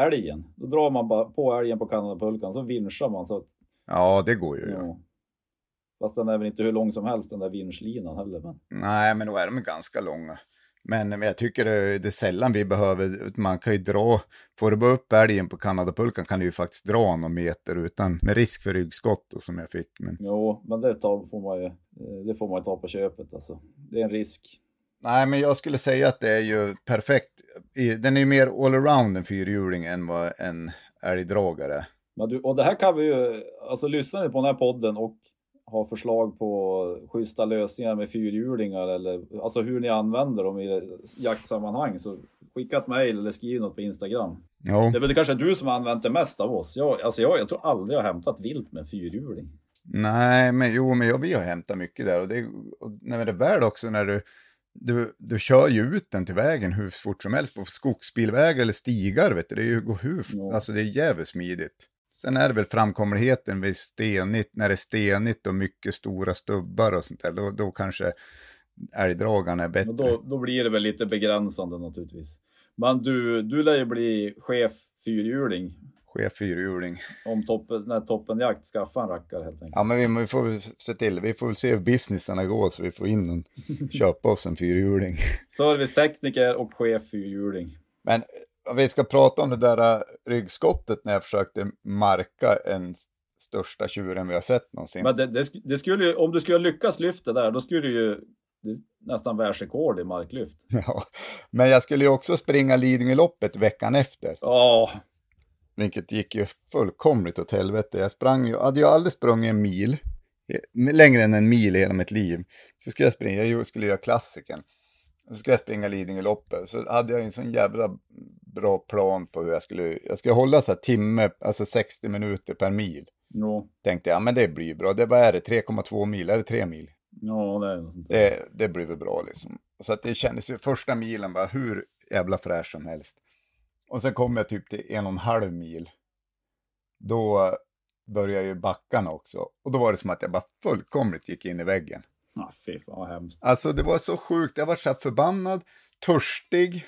älgen. Då drar man bara på älgen på Kanadapulkan, så vinschar man så att... Ja, det går ju. Ja. ja. Fast den är väl inte hur lång som helst, den där vinschlinan heller. Men... Nej, men då är de ganska långa. Men jag tycker det, det är sällan vi behöver, man kan ju dra, får du bara upp älgen på Kanadapulkan kan du ju faktiskt dra någon meter utan, med risk för ryggskott och som jag fick. Men... Jo, men det, tar, får man ju, eh, det får man ju ta på köpet alltså. Det är en risk. Nej, men jag skulle säga att det är ju perfekt. Den är ju mer allround en fyrhjuling än vad en älgdragare. Men du, och det här kan vi ju, alltså lyssnar ni på den här podden och har förslag på schyssta lösningar med fyrhjulingar eller alltså hur ni använder dem i jaktsammanhang så skicka ett mejl eller skriv något på Instagram. Ja. Det är väl kanske du som har använt det mest av oss. Jag, alltså jag, jag tror aldrig jag har hämtat vilt med fyrhjuling. Nej, men jo, men jag, vi har hämtat mycket där och det, och när det är väl också när du, du, du kör ju ut den till vägen hur fort som helst på skogsbilväg eller stigar, vet du, det är ju hur, ja. alltså det är jävligt smidigt. Sen är det väl framkomligheten vid stenigt, när det är stenigt och mycket stora stubbar och sånt där, då, då kanske älgdragarna är bättre. Och då, då blir det väl lite begränsande naturligtvis. Men du, du lär ju bli chef fyrhjuling Chef fyrhjuling. om toppen, när toppenjakt skaffar en rackare helt enkelt. Ja, men vi, vi får se till. Vi får väl se hur businessen går så vi får in en, [laughs] köpa oss en fyrhjuling. Servicetekniker och chef fyrhjuling. Men om vi ska prata om det där äh, ryggskottet när jag försökte marka en största tjuren vi har sett någonsin. Men det, det, det skulle ju, om du skulle lyckas lyfta där, då skulle du ju nästan världsrekord i marklyft. [laughs] Ja. Men jag skulle ju också springa Lidingöloppet veckan efter. Ja, Vilket gick ju fullkomligt åt helvete. Jag sprang ju, hade ju aldrig sprungit en mil, eh, längre än en mil i hela mitt liv. Så skulle jag springa, jag skulle göra klassiken. Så skulle jag springa Lidingöloppet. Så hade jag en sån jävla bra plan på hur jag skulle, jag skulle hålla så här timme, alltså 60 minuter per mil. jo, Tänkte jag, men det blir bra. Det, vad är det, 3,2 mil? Är det 3 mil? ja det är något sånt. Det, det blir väl bra liksom. Så att det kändes ju, första milen var hur jävla fräsch som helst. Och sen kom jag typ till en och en halv mil. Då började ju backarna också. Och då var det som att jag bara fullkomligt gick in i väggen. Ah, fy fan vad hemskt. Alltså det var så sjukt, jag var så förbannad, törstig.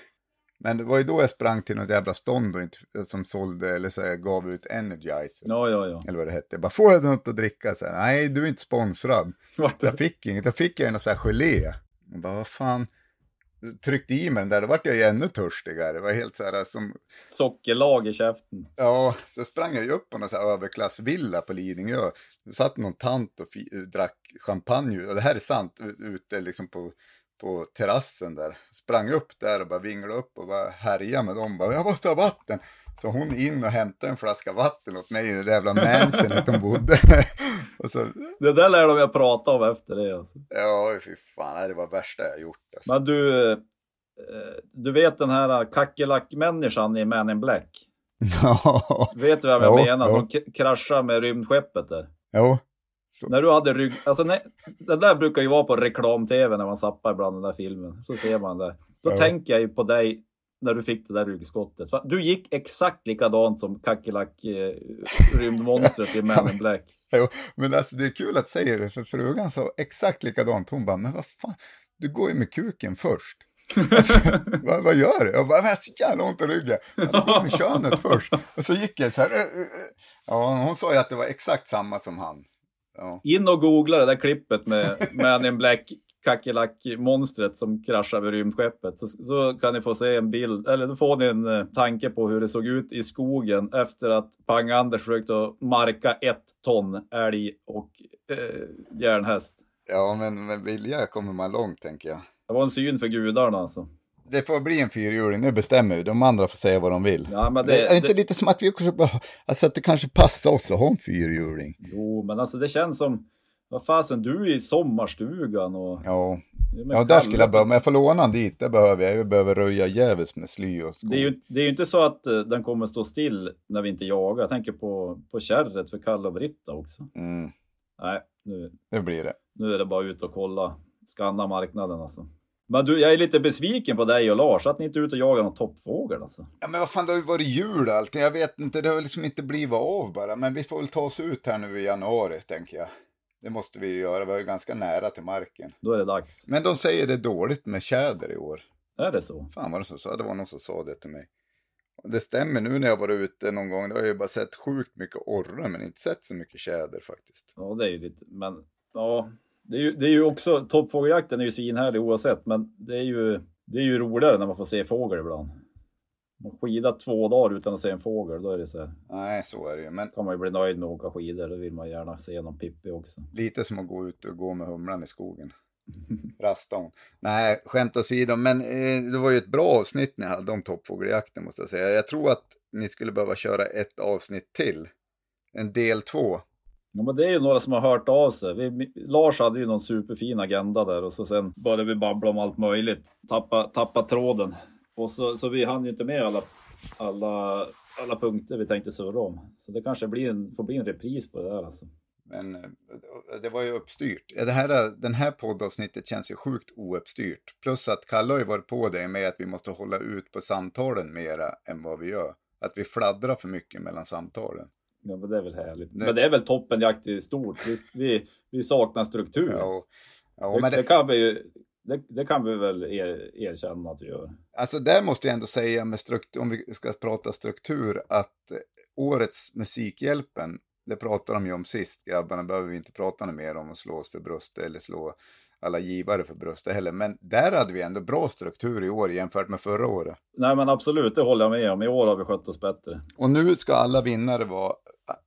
Men det var ju då jag sprang till något jävla stånd och inte, som sålde, eller så här, gav ut Energizer. Ja, ja, ja. Eller vad det hette. Jag bara, får jag något att dricka? Så här, Nej, du är inte sponsrad. [laughs] Jag fick inget, jag fick en sån här gelé. Jag bara, vad fan. Tryckte i mig den där, då vart jag ju ännu törstigare. Det var helt så här som, Sockerlag i käften. ja, så sprang jag ju upp på någon så här överklassvilla på Lidingö. Det satt någon tant och drack champagne, och det här är sant, ute liksom på, på terrassen där. Sprang upp där och bara vinglade upp och bara härjade med dem. Bara, jag måste ha vatten. Så hon in och hämtade en flaska vatten åt mig i det jävla mansionet de bodde. [laughs] så, Det där lär de jag prata om efter det alltså. ja, fy fan, det var värsta jag gjort. Alltså. Men du, eh, du vet den här kackerlackmänniskan i Man in Black? [laughs] Ja, Vet du vem jag Jo, menar? jo. Som kraschar med rymdskeppet där. jo. När du hade rygg... Alltså, nej, det där brukar ju vara på reklam-tv när man zappar ibland den där filmen. Så ser man det. Då Ja. tänker jag ju på dig när du fick det där ryggskottet. Du gick exakt likadant som kackerlack eh, rymdmonstret i [laughs] Man in Black. Jo, men alltså det är kul att säga det, för frugan sa exakt likadant. Hon bara, men vad fan, du går ju med kuken först. [laughs] Alltså, vad, vad gör du? Jag bara, jag har så jävla ont i ryggen. Jag går med könet först. Och så gick jag så här. eh, eh. Ja, hon sa ju att det var exakt samma som han. Ja, In och googla det där klippet med Man in Black kackerlack-monstret som kraschar med rymdskeppet. Så, så kan ni få se en bild, eller då får ni en eh, tanke på hur det såg ut i skogen efter att Pang-Anders försökte att marka ett ton älg och eh, järnhäst. ja men med vilja kommer man långt tänker jag. Det var en syn för gudarna alltså. Det får bli en fyrhjuling, nu bestämmer vi. De andra får säga vad de vill. Ja, det, det, är det inte lite som att vi också, alltså att det kanske passar oss att ha en fyrhjuling? jo, men alltså det känns som, vad fasen, du är i sommarstugan och... Ja, ja där skulle jag behöva, men jag får låna den dit, det behöver jag. Jag behöver röja jävligt med sly och skog. Det är, ju, det är ju inte så att eh, den kommer stå still när vi inte jagar. Jag tänker på, på kärret för Kalle och Britta också. Mm, Nej, nu, det blir det. nu är det bara ut och kolla, skanna marknaden alltså. Men du, jag är lite besviken på dig och Lars, att ni inte är ute och jagar någon toppfågel alltså. Ja, men vad fan, det har ju varit jul och allting. Jag vet inte, det har liksom inte blivit av bara. Men vi får väl ta oss ut här nu i januari, tänker jag. Det måste vi ju göra, vi är ju ganska nära till marken. Då är det dags. Men de säger det är dåligt med tjäder i år. Är det så? Fan var det som sa, det var någon som sa det till mig. Och det stämmer nu när jag varit ute någon gång, då har jag ju bara sett sjukt mycket orre, men inte sett så mycket tjäder faktiskt. Ja, det är ju lite, men ja. Det är ju, det är ju också, toppfågeljakten är ju svinhärlig oavsett, men det är ju, det är ju roligare när man får se fågel ibland. Man skidar två dagar utan att se en fågel, då är det så här. Nej, så är det ju. Men kan man ju bli nöjd med att åka skidor. Då vill man gärna se någon Pippi också. lite som att gå ut och gå med humlan i skogen. [laughs] Rasta hon. Nej, skämt åsido, men eh, det var ju ett bra avsnitt ni hade om toppfågeljakten måste jag säga. Jag tror att ni skulle behöva köra ett avsnitt till. En del två. Ja, men det är ju några som har hört av sig. Vi, Lars hade ju någon superfin agenda där och så sen började vi babbla om allt möjligt. Tappa, tappa tråden. Och så, så vi hann ju inte med alla, alla, alla punkter vi tänkte surra om. Så det kanske blir en, får bli en repris på det där alltså. Men eh, det var ju uppstyrt. Det här, den här poddavsnittet känns ju sjukt ouppstyrt. Plus att Kalle har ju varit på det med att vi måste hålla ut på samtalen mera än vad vi gör. Att vi fladdrar för mycket mellan samtalen. Ja, men det är väl härligt. Det- Men det är väl toppenjakt i stort. Vi, vi saknar struktur. Ja, och, ja, det det, kan vi ju Det, det kan vi väl er, erkänna att vi gör. Alltså där måste jag ändå säga med struktur, om vi ska prata struktur, att årets Musikhjälpen, det pratade de ju om sist, grabbarna behöver vi inte prata mer om att slå oss för bröstet eller slå alla givare för bröstet heller. Men där hade vi ändå bra struktur i år jämfört med förra året. Nej men absolut, det håller jag med om. I år har vi skött oss bättre. Och nu ska alla vinnare vara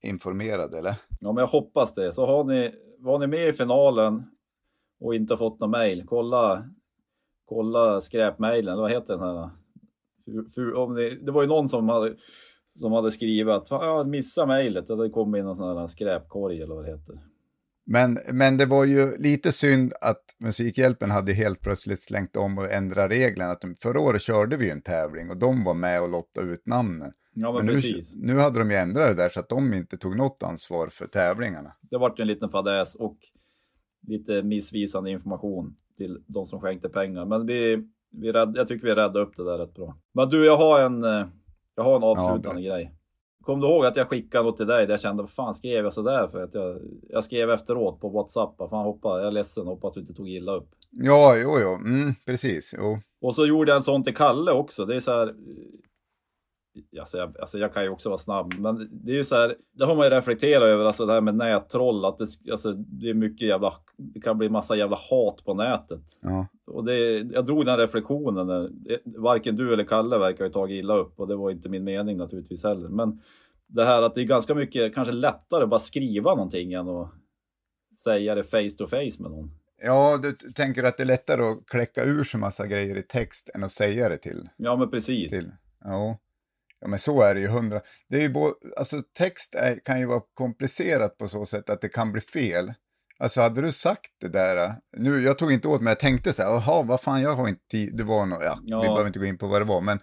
informerade, eller? Ja, men jag hoppas det. Så har ni, var ni med i finalen och inte fått något mejl, kolla, kolla skräpmejlen. Vad heter den här? Fu, fu, om ni, det var ju någon som hade, som hade skrivit att jag missade mejlet. Det kom in någon sån här skräpkorg eller vad det heter. Men, men det var ju lite synd att Musikhjälpen hade helt plötsligt slängt om och ändrat reglerna. Att förra året körde vi ju en tävling och de var med och lottade ut namnen. Ja, men, Men nu, precis. nu hade de ju ändrat det där så att de inte tog något ansvar för tävlingarna. Det vart ju en liten fadäs och lite missvisande information till de som skänkte pengar. Men vi, vi rädd, jag tycker vi räddade upp det där rätt bra. Men du, jag har en, eh, jag har en avslutande grej. Kom du ihåg att jag skickade något till dig där jag kände, vad fan skrev jag sådär för? Att jag, jag skrev efteråt på WhatsApp, fan hoppa, jag är ledsen, hoppas att du inte tog illa upp. Ja, jo, jo, mm, precis. Jo. Och så gjorde jag en sån till Kalle också. Det är så här. Alltså jag, alltså jag kan ju också vara snabb, men det är ju så här. Det har man ju reflekterat över, alltså det här med nättroll. Att det, alltså det är mycket jävla, det kan bli massa jävla hat på nätet. Ja. Och det, jag drog den reflektionen. när- Varken du eller Kalle verkar ju tagit illa upp och det var inte min mening naturligtvis heller. Men det här att det är ganska mycket, kanske lättare att bara skriva någonting än att säga det face to face med någon. ja, du tänker att det är lättare att kläcka ur sig massa grejer i text än att säga det till. Ja men precis. till. Ja. Ja, men så är det ju hundra. Det är ju både, alltså text är, kan ju vara komplicerat på så sätt att det kan bli fel. Alltså hade du sagt det där, nu jag tog inte åt mig, jag tänkte så här, jaha, vad fan, jag har inte tid, det var något, ja, Ja. vi behöver inte gå in på vad det var, men,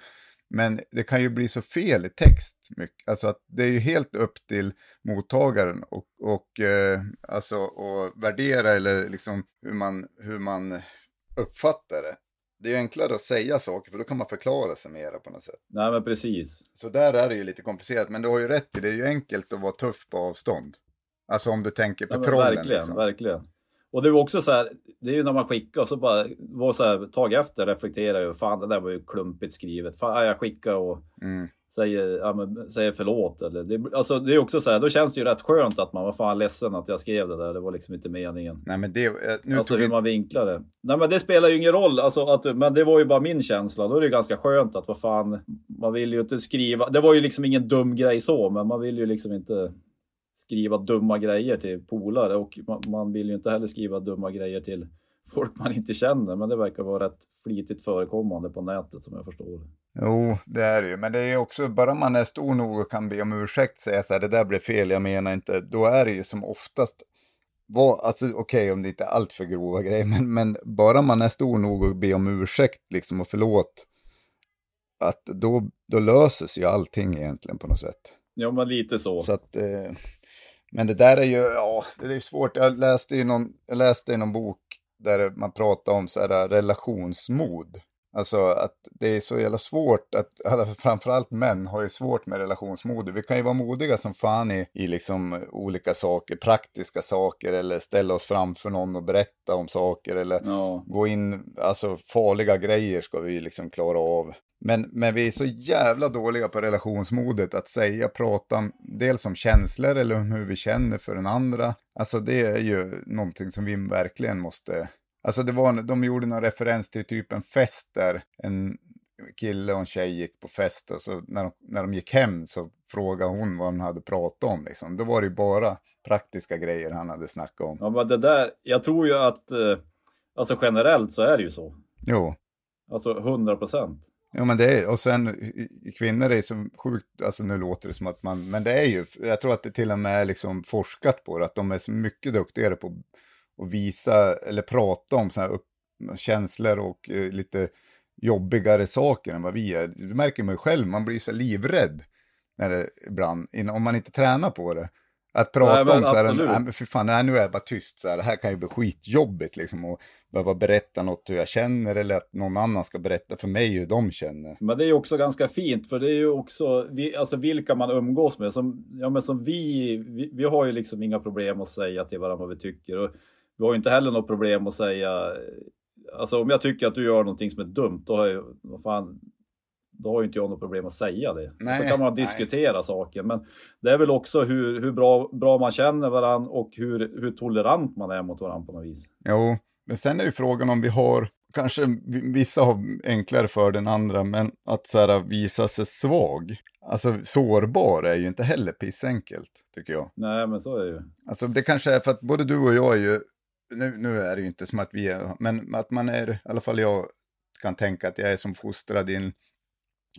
men det kan ju bli så fel i text, mycket. alltså att det är ju helt upp till mottagaren och, och eh, alltså och värdera eller liksom hur man, hur man uppfattar det. Det är ju enklare att säga saker för då kan man förklara sig mera på något sätt. Nej men precis. Så där är det ju lite komplicerat, men du har ju rätt i det, är ju enkelt att vara tuff på avstånd. Alltså om du tänker på Ja, trollen. verkligen, liksom. verkligen. Och det var också så här, det är ju när man skickar och så bara var så här, tag efter reflekterar jag fan det där var ju klumpigt skrivet. Fan, jag skickar och Mm. Säger, ja, men, säger förlåt. Eller, det, alltså det är också så här, då känns det ju rätt skönt att man var fan ledsen att jag skrev det där. Det var liksom inte meningen. Nej men det, eh, nu alltså hur vi... man vinklar det. Nej men det spelar ju ingen roll, alltså, att, men det var ju bara min känsla. Då är det ganska skönt att vad fan, man vill ju inte skriva. Det var ju liksom ingen dum grej så, men man vill ju liksom inte skriva dumma grejer till polare och man, man vill ju inte heller skriva dumma grejer till folk man inte känner. Men det verkar vara rätt flitigt förekommande på nätet som jag förstår det. Jo, det är det ju. Men det är ju också, bara man är stor nog och kan be om ursäkt, säga så här, det där blev fel, jag menar inte. Då är det ju som oftast, alltså okej om det inte är allt för grova grejer, men, men bara man är stor nog och be om ursäkt liksom och förlåt, att då, då löses ju allting egentligen på något sätt. Ja men lite så. Så att, eh, men det där är ju, ja, det är svårt. Jag läste i någon, jag läste i någon bok där man pratar om så här relationsmod. Alltså att det är så jävla svårt att, [laughs] framförallt män har ju svårt med relationsmod. Vi kan ju vara modiga som fan i, i liksom olika saker, praktiska saker eller ställa oss framför någon och berätta om saker eller Ja. gå in, alltså farliga grejer ska vi liksom klara av. Men, men vi är så jävla dåliga på relationsmodet att säga, prata om, dels om känslor eller om hur vi känner för den andra. Alltså det är ju någonting som vi verkligen måste... Alltså det var, de gjorde någon referens till typ en fest där en kille och en tjej gick på fest och så när de, när de gick hem så frågade hon vad hon hade pratat om liksom. Då var det ju bara praktiska grejer han hade snackat om. ja men det där, jag tror ju att, eh, alltså generellt så är det ju så. Jo. Alltså 100 procent. Ja men det är, och sen kvinnor är så sjukt, alltså nu låter det som att man, men det är ju, jag tror att det till och med är liksom forskat på det, att de är så mycket duktigare på att visa eller prata om sådana här upp, känslor och eh, lite jobbigare saker än vad vi är. Det märker man ju själv, man blir så livrädd när det ibland, om man inte tränar på det. Att prata Nej, om så här, nej men för fan, nej, nu är jag bara tyst så här, det här kan ju bli skitjobbigt liksom och behöva berätta något hur jag känner eller att någon annan ska berätta för mig hur de känner. Men det är ju också ganska fint för det är ju också vi, alltså vilka man umgås med. Som, ja, men som vi, vi, vi har ju liksom inga problem att säga till varandra vad vi tycker. Och vi har ju inte heller något problem att säga alltså om jag tycker att du gör någonting som är dumt, då har jag, vad fan, då har ju inte jag något problem att säga det. Nej, så kan man diskutera nej. saker. Men det är väl också hur, hur bra, bra man känner varandra och hur, hur tolerant man är mot varandra på något vis. Jo, men sen är ju frågan om vi har, kanske vissa har enklare för den andra, men att så här, visa sig svag. Alltså sårbar är ju inte heller pissenkelt, tycker jag. Nej, men så är det ju. Alltså det kanske är för att både du och jag är ju, nu, nu är det ju inte som att vi är, men att man är, i alla fall jag kan tänka att jag är som fostrad i en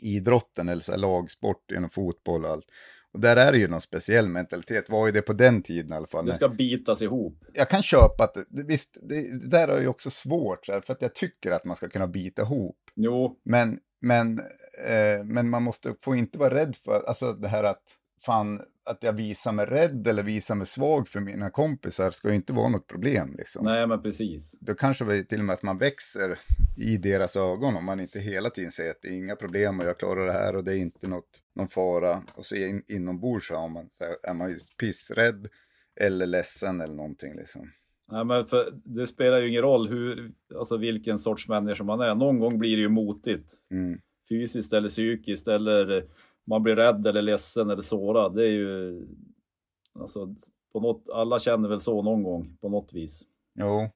idrotten eller så här, lagsport inom fotboll och allt. Och där är det ju någon speciell mentalitet, var ju det på den tiden i alla fall. Det ska bitas ihop. Jag kan köpa att, visst, det, det där är ju också svårt, för att jag tycker att man ska kunna bita ihop. Jo. Men, men, eh, men man måste, få inte vara rädd för, alltså det här att, fan, att jag visar mig rädd eller visar mig svag för mina kompisar ska ju inte vara något problem. Liksom. Nej, men precis. Då kanske det till och med att man växer i deras ögon om man inte hela tiden säger att det är inga problem och jag klarar det här och det är inte något, någon fara. Och så in, inombords så man, så är man ju pissrädd eller ledsen eller någonting. Liksom. Nej, men för det spelar ju ingen roll hur, alltså vilken sorts människa man är. Någon gång blir det ju motigt. Mm. Fysiskt eller psykiskt eller man blir rädd eller ledsen eller sårad. Det är ju... Alltså, på något, alla känner väl så någon gång på något vis. Jo,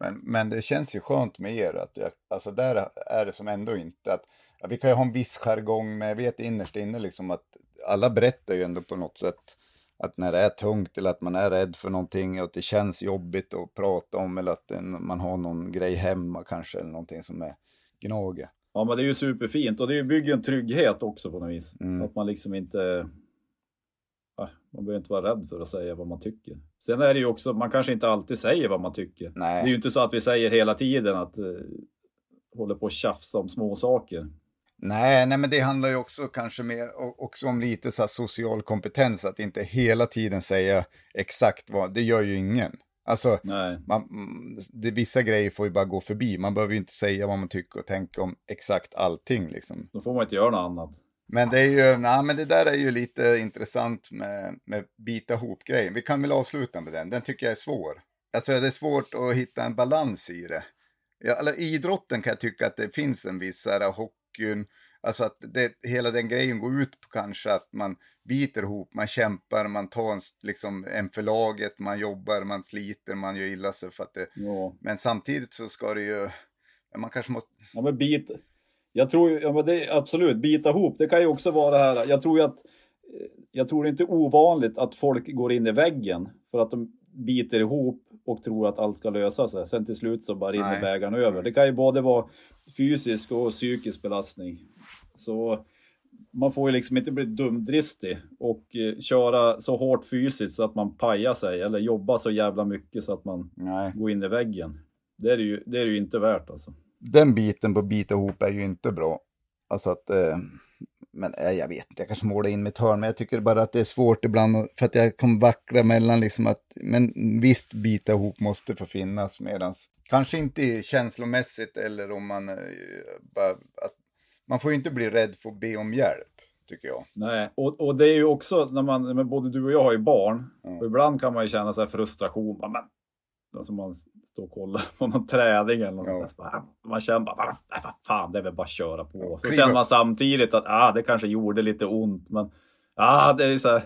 men, men det känns ju skönt med er att jag, alltså där är det som ändå inte att ja, vi kan ju ha en viss jargong men jag vet innerst inne liksom att alla berättar ju ändå på något sätt att när det är tungt eller att man är rädd för någonting och att det känns jobbigt att prata om eller att man har någon grej hemma kanske eller någonting som är gnager. Ja, men det är ju superfint och det bygger en trygghet också på något vis. Mm. Att man liksom inte... Man behöver inte vara rädd för att säga vad man tycker. Sen är det ju också, man kanske inte alltid säger vad man tycker. Nej. Det är ju inte så att vi säger hela tiden att uh, håller på att tjafsa om små saker. Nej, nej, men det handlar ju också kanske mer också om lite så social kompetens, att inte hela tiden säga exakt vad, det gör ju ingen. Alltså, man, det, vissa grejer får ju bara gå förbi. Man behöver ju inte säga vad man tycker och tänker om exakt allting. Liksom. Då får man inte göra något annat. Men det är ju, nej, men det där är ju lite intressant med, med bita ihop-grejen. Vi kan väl avsluta med den. Den tycker jag är svår. Alltså det är svårt att hitta en balans i det. Ja, eller idrotten kan jag tycka att det finns en viss här, hockeyn, Alltså att det, hela den grejen går ut på kanske att man biter ihop, man kämpar, man tar en, liksom, en för laget, man jobbar, man sliter, man gör illa sig för att det... Ja. Men samtidigt så ska det ju... Man kanske måste... Ja men bit... Jag tror ja, men det, absolut, bita ihop, det kan ju också vara det här, jag tror ju att... Jag tror det är inte ovanligt att folk går in i väggen för att de biter ihop och tror att allt ska lösa sig. Sen till slut så bara rinner bägaren över. Det kan ju både vara fysisk och psykisk belastning. Så man får ju liksom inte bli dumdristig och eh, köra så hårt fysiskt så att man pajar sig eller jobba så jävla mycket så att man Nej. går in i väggen. Det är det ju, det är det ju inte värt alltså. Den biten på bita ihop är ju inte bra. Alltså att, eh, men eh, jag vet inte, jag kanske målar in mitt hörn, men jag tycker bara att det är svårt ibland för att jag kommer vackla mellan liksom att, men visst bita ihop måste få finnas medans, kanske inte känslomässigt eller om man eh, bara, att man får ju inte bli rädd för att be om hjälp, tycker jag. Nej, och, och det är ju också när man, men både du och jag har ju barn, mm. och ibland kan man ju känna så frustration. Men, alltså man står och kollar på någon träning eller något. Ja. man känner bara, vad fan, det är väl bara att köra på. Så känner man samtidigt att ah, det kanske gjorde lite ont, men ah, det är så här,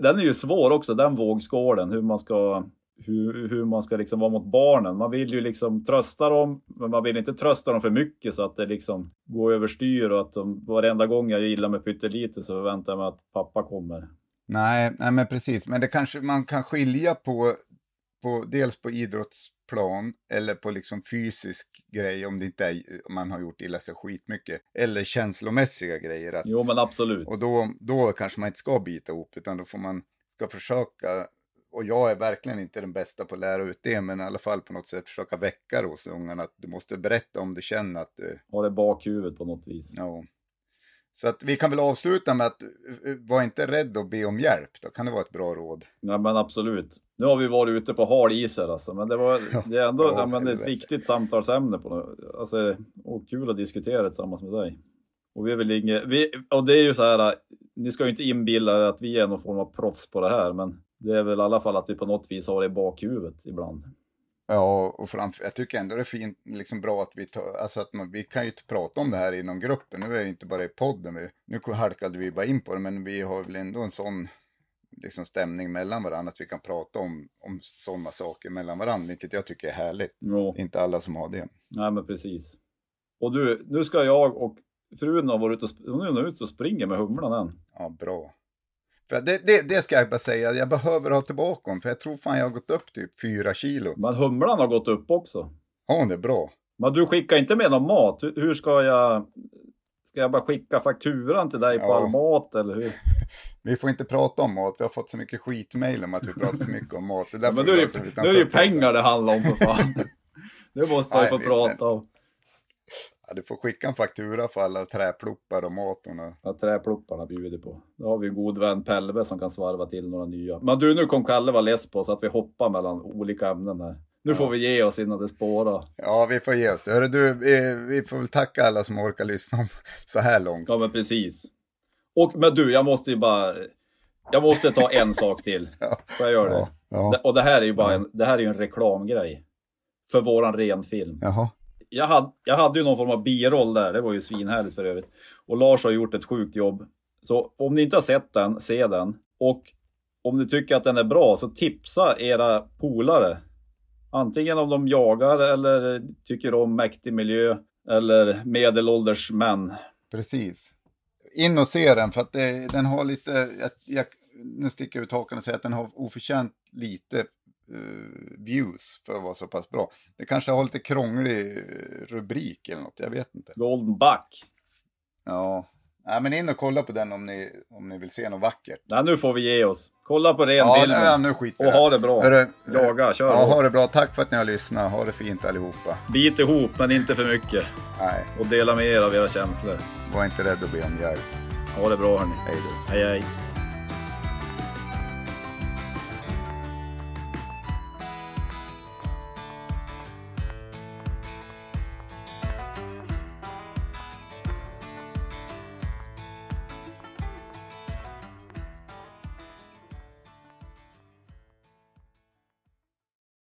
den är ju svår också, den vågskålen, hur man ska hur, hur man ska liksom vara mot barnen. Man vill ju liksom trösta dem, men man vill inte trösta dem för mycket så att det liksom går överstyr och att de, varenda gång jag gillar mig pyttelite så väntar jag mig att pappa kommer. Nej, nej men precis, men det kanske man kan skilja på, på dels på idrottsplan eller på liksom fysisk grej om det inte är, om man har gjort illa sig skitmycket. Eller känslomässiga grejer. Att, jo men absolut. Och då, då kanske man inte ska bita ihop utan då får man ska försöka och jag är verkligen inte den bästa på att lära ut det, men i alla fall på något sätt försöka väcka det hos ungarna. Att du måste berätta om du känner att du... Har det bakhuvudet på något vis. Ja. Så att vi kan väl avsluta med att eh, var inte rädd att be om hjälp. Då kan det vara ett bra råd. Ja men absolut. Nu har vi varit ute på hal is här alltså, men det, var, [laughs] det är ändå ja, men det är ett viktigt samtalsämne. På, alltså, och kul att diskutera tillsammans med dig. Och vi är väl inget, vi, och det är ju så här, ni ska ju inte inbilla er att vi är någon form av proffs på det här, men det är väl i alla fall att vi på något vis har det i bakhuvudet ibland. Ja, och framför, jag tycker ändå det är fint, liksom bra att vi tar, alltså att man, vi kan ju inte prata om det här inom gruppen, nu är det inte bara i podden, vi, nu halkade vi bara in på det, men vi har väl ändå en sån liksom stämning mellan varandra, att vi kan prata om, om sådana saker mellan varandra, vilket jag tycker är härligt. Jo. Det är inte alla som har det. Nej, men precis. Och du, nu ska jag och frun har varit ute och, hon är ute och springer med humlan än. Ja, bra. Det, det, det ska jag bara säga, jag behöver ha tillbaka honom, för jag tror fan jag har gått upp typ fyra kilo. Men humlan har gått upp också. Ja, det är bra. Men du skickar inte med någon mat. Hur, ska jag... Ska jag bara skicka fakturan till dig på Ja. all mat eller hur? [laughs] Vi får inte prata om mat, vi har fått så mycket skitmail om att vi pratar för mycket om mat. Det där Ja, men nu är det, utanför nu är det ju pengar det handlar om för fan. [laughs] Det måste man ju få prata om. Ja, du får skicka en faktura för alla träploppar och. Och... Att träplopparna bjuder på. Då har vi en god vän Pelve som kan svarva till några nya. Men du, nu kom Kalle vara less på oss att vi hoppar mellan olika ämnen här. Nu får vi ge oss innan det spårar. Ja, vi får ge oss. Hörru, du, vi, får väl tacka alla som orkar lyssna så här långt. Ja, men precis. Och men du, jag måste ju bara... Jag måste ta en sak till. [laughs] Ja. Får jag göra det? Ja, ja. Det- Och det här är ju bara en, det här är ju en reklamgrej. För våran renfilm. Jaha jag, hade, jag hade ju någon form av biroll där, det var ju svinhärligt för övrigt. Och Lars har gjort ett sjukt jobb. Så om ni inte har sett den, se den. Och om ni tycker att den är bra, så tipsa era polare. Antingen om de jagar eller tycker om mäktig miljö eller medelålders män. Precis. In och se den för att det, den har lite, jag, jag, nu sticker jag ut hakan och säger att den har oförtjänt lite views för att vara så pass bra. Det kanske har lite krånglig eh, rubrik eller något, jag vet inte. Golden Buck. Ja, Nej, men in och kolla på den om ni, om ni vill se något vackert. Nej, nu får vi ge oss. Kolla på renfilmen. ja, nu skiter och ha det bra. Hörru, Jaga, kör Ja, ha det bra. Tack för att ni har lyssnat. Ha det fint allihopa. Bit ihop, men inte för mycket. Nej, Och dela med er av era känslor. var inte rädd att be om hjälp. Ha det bra hörni. Hej då. Hej hej.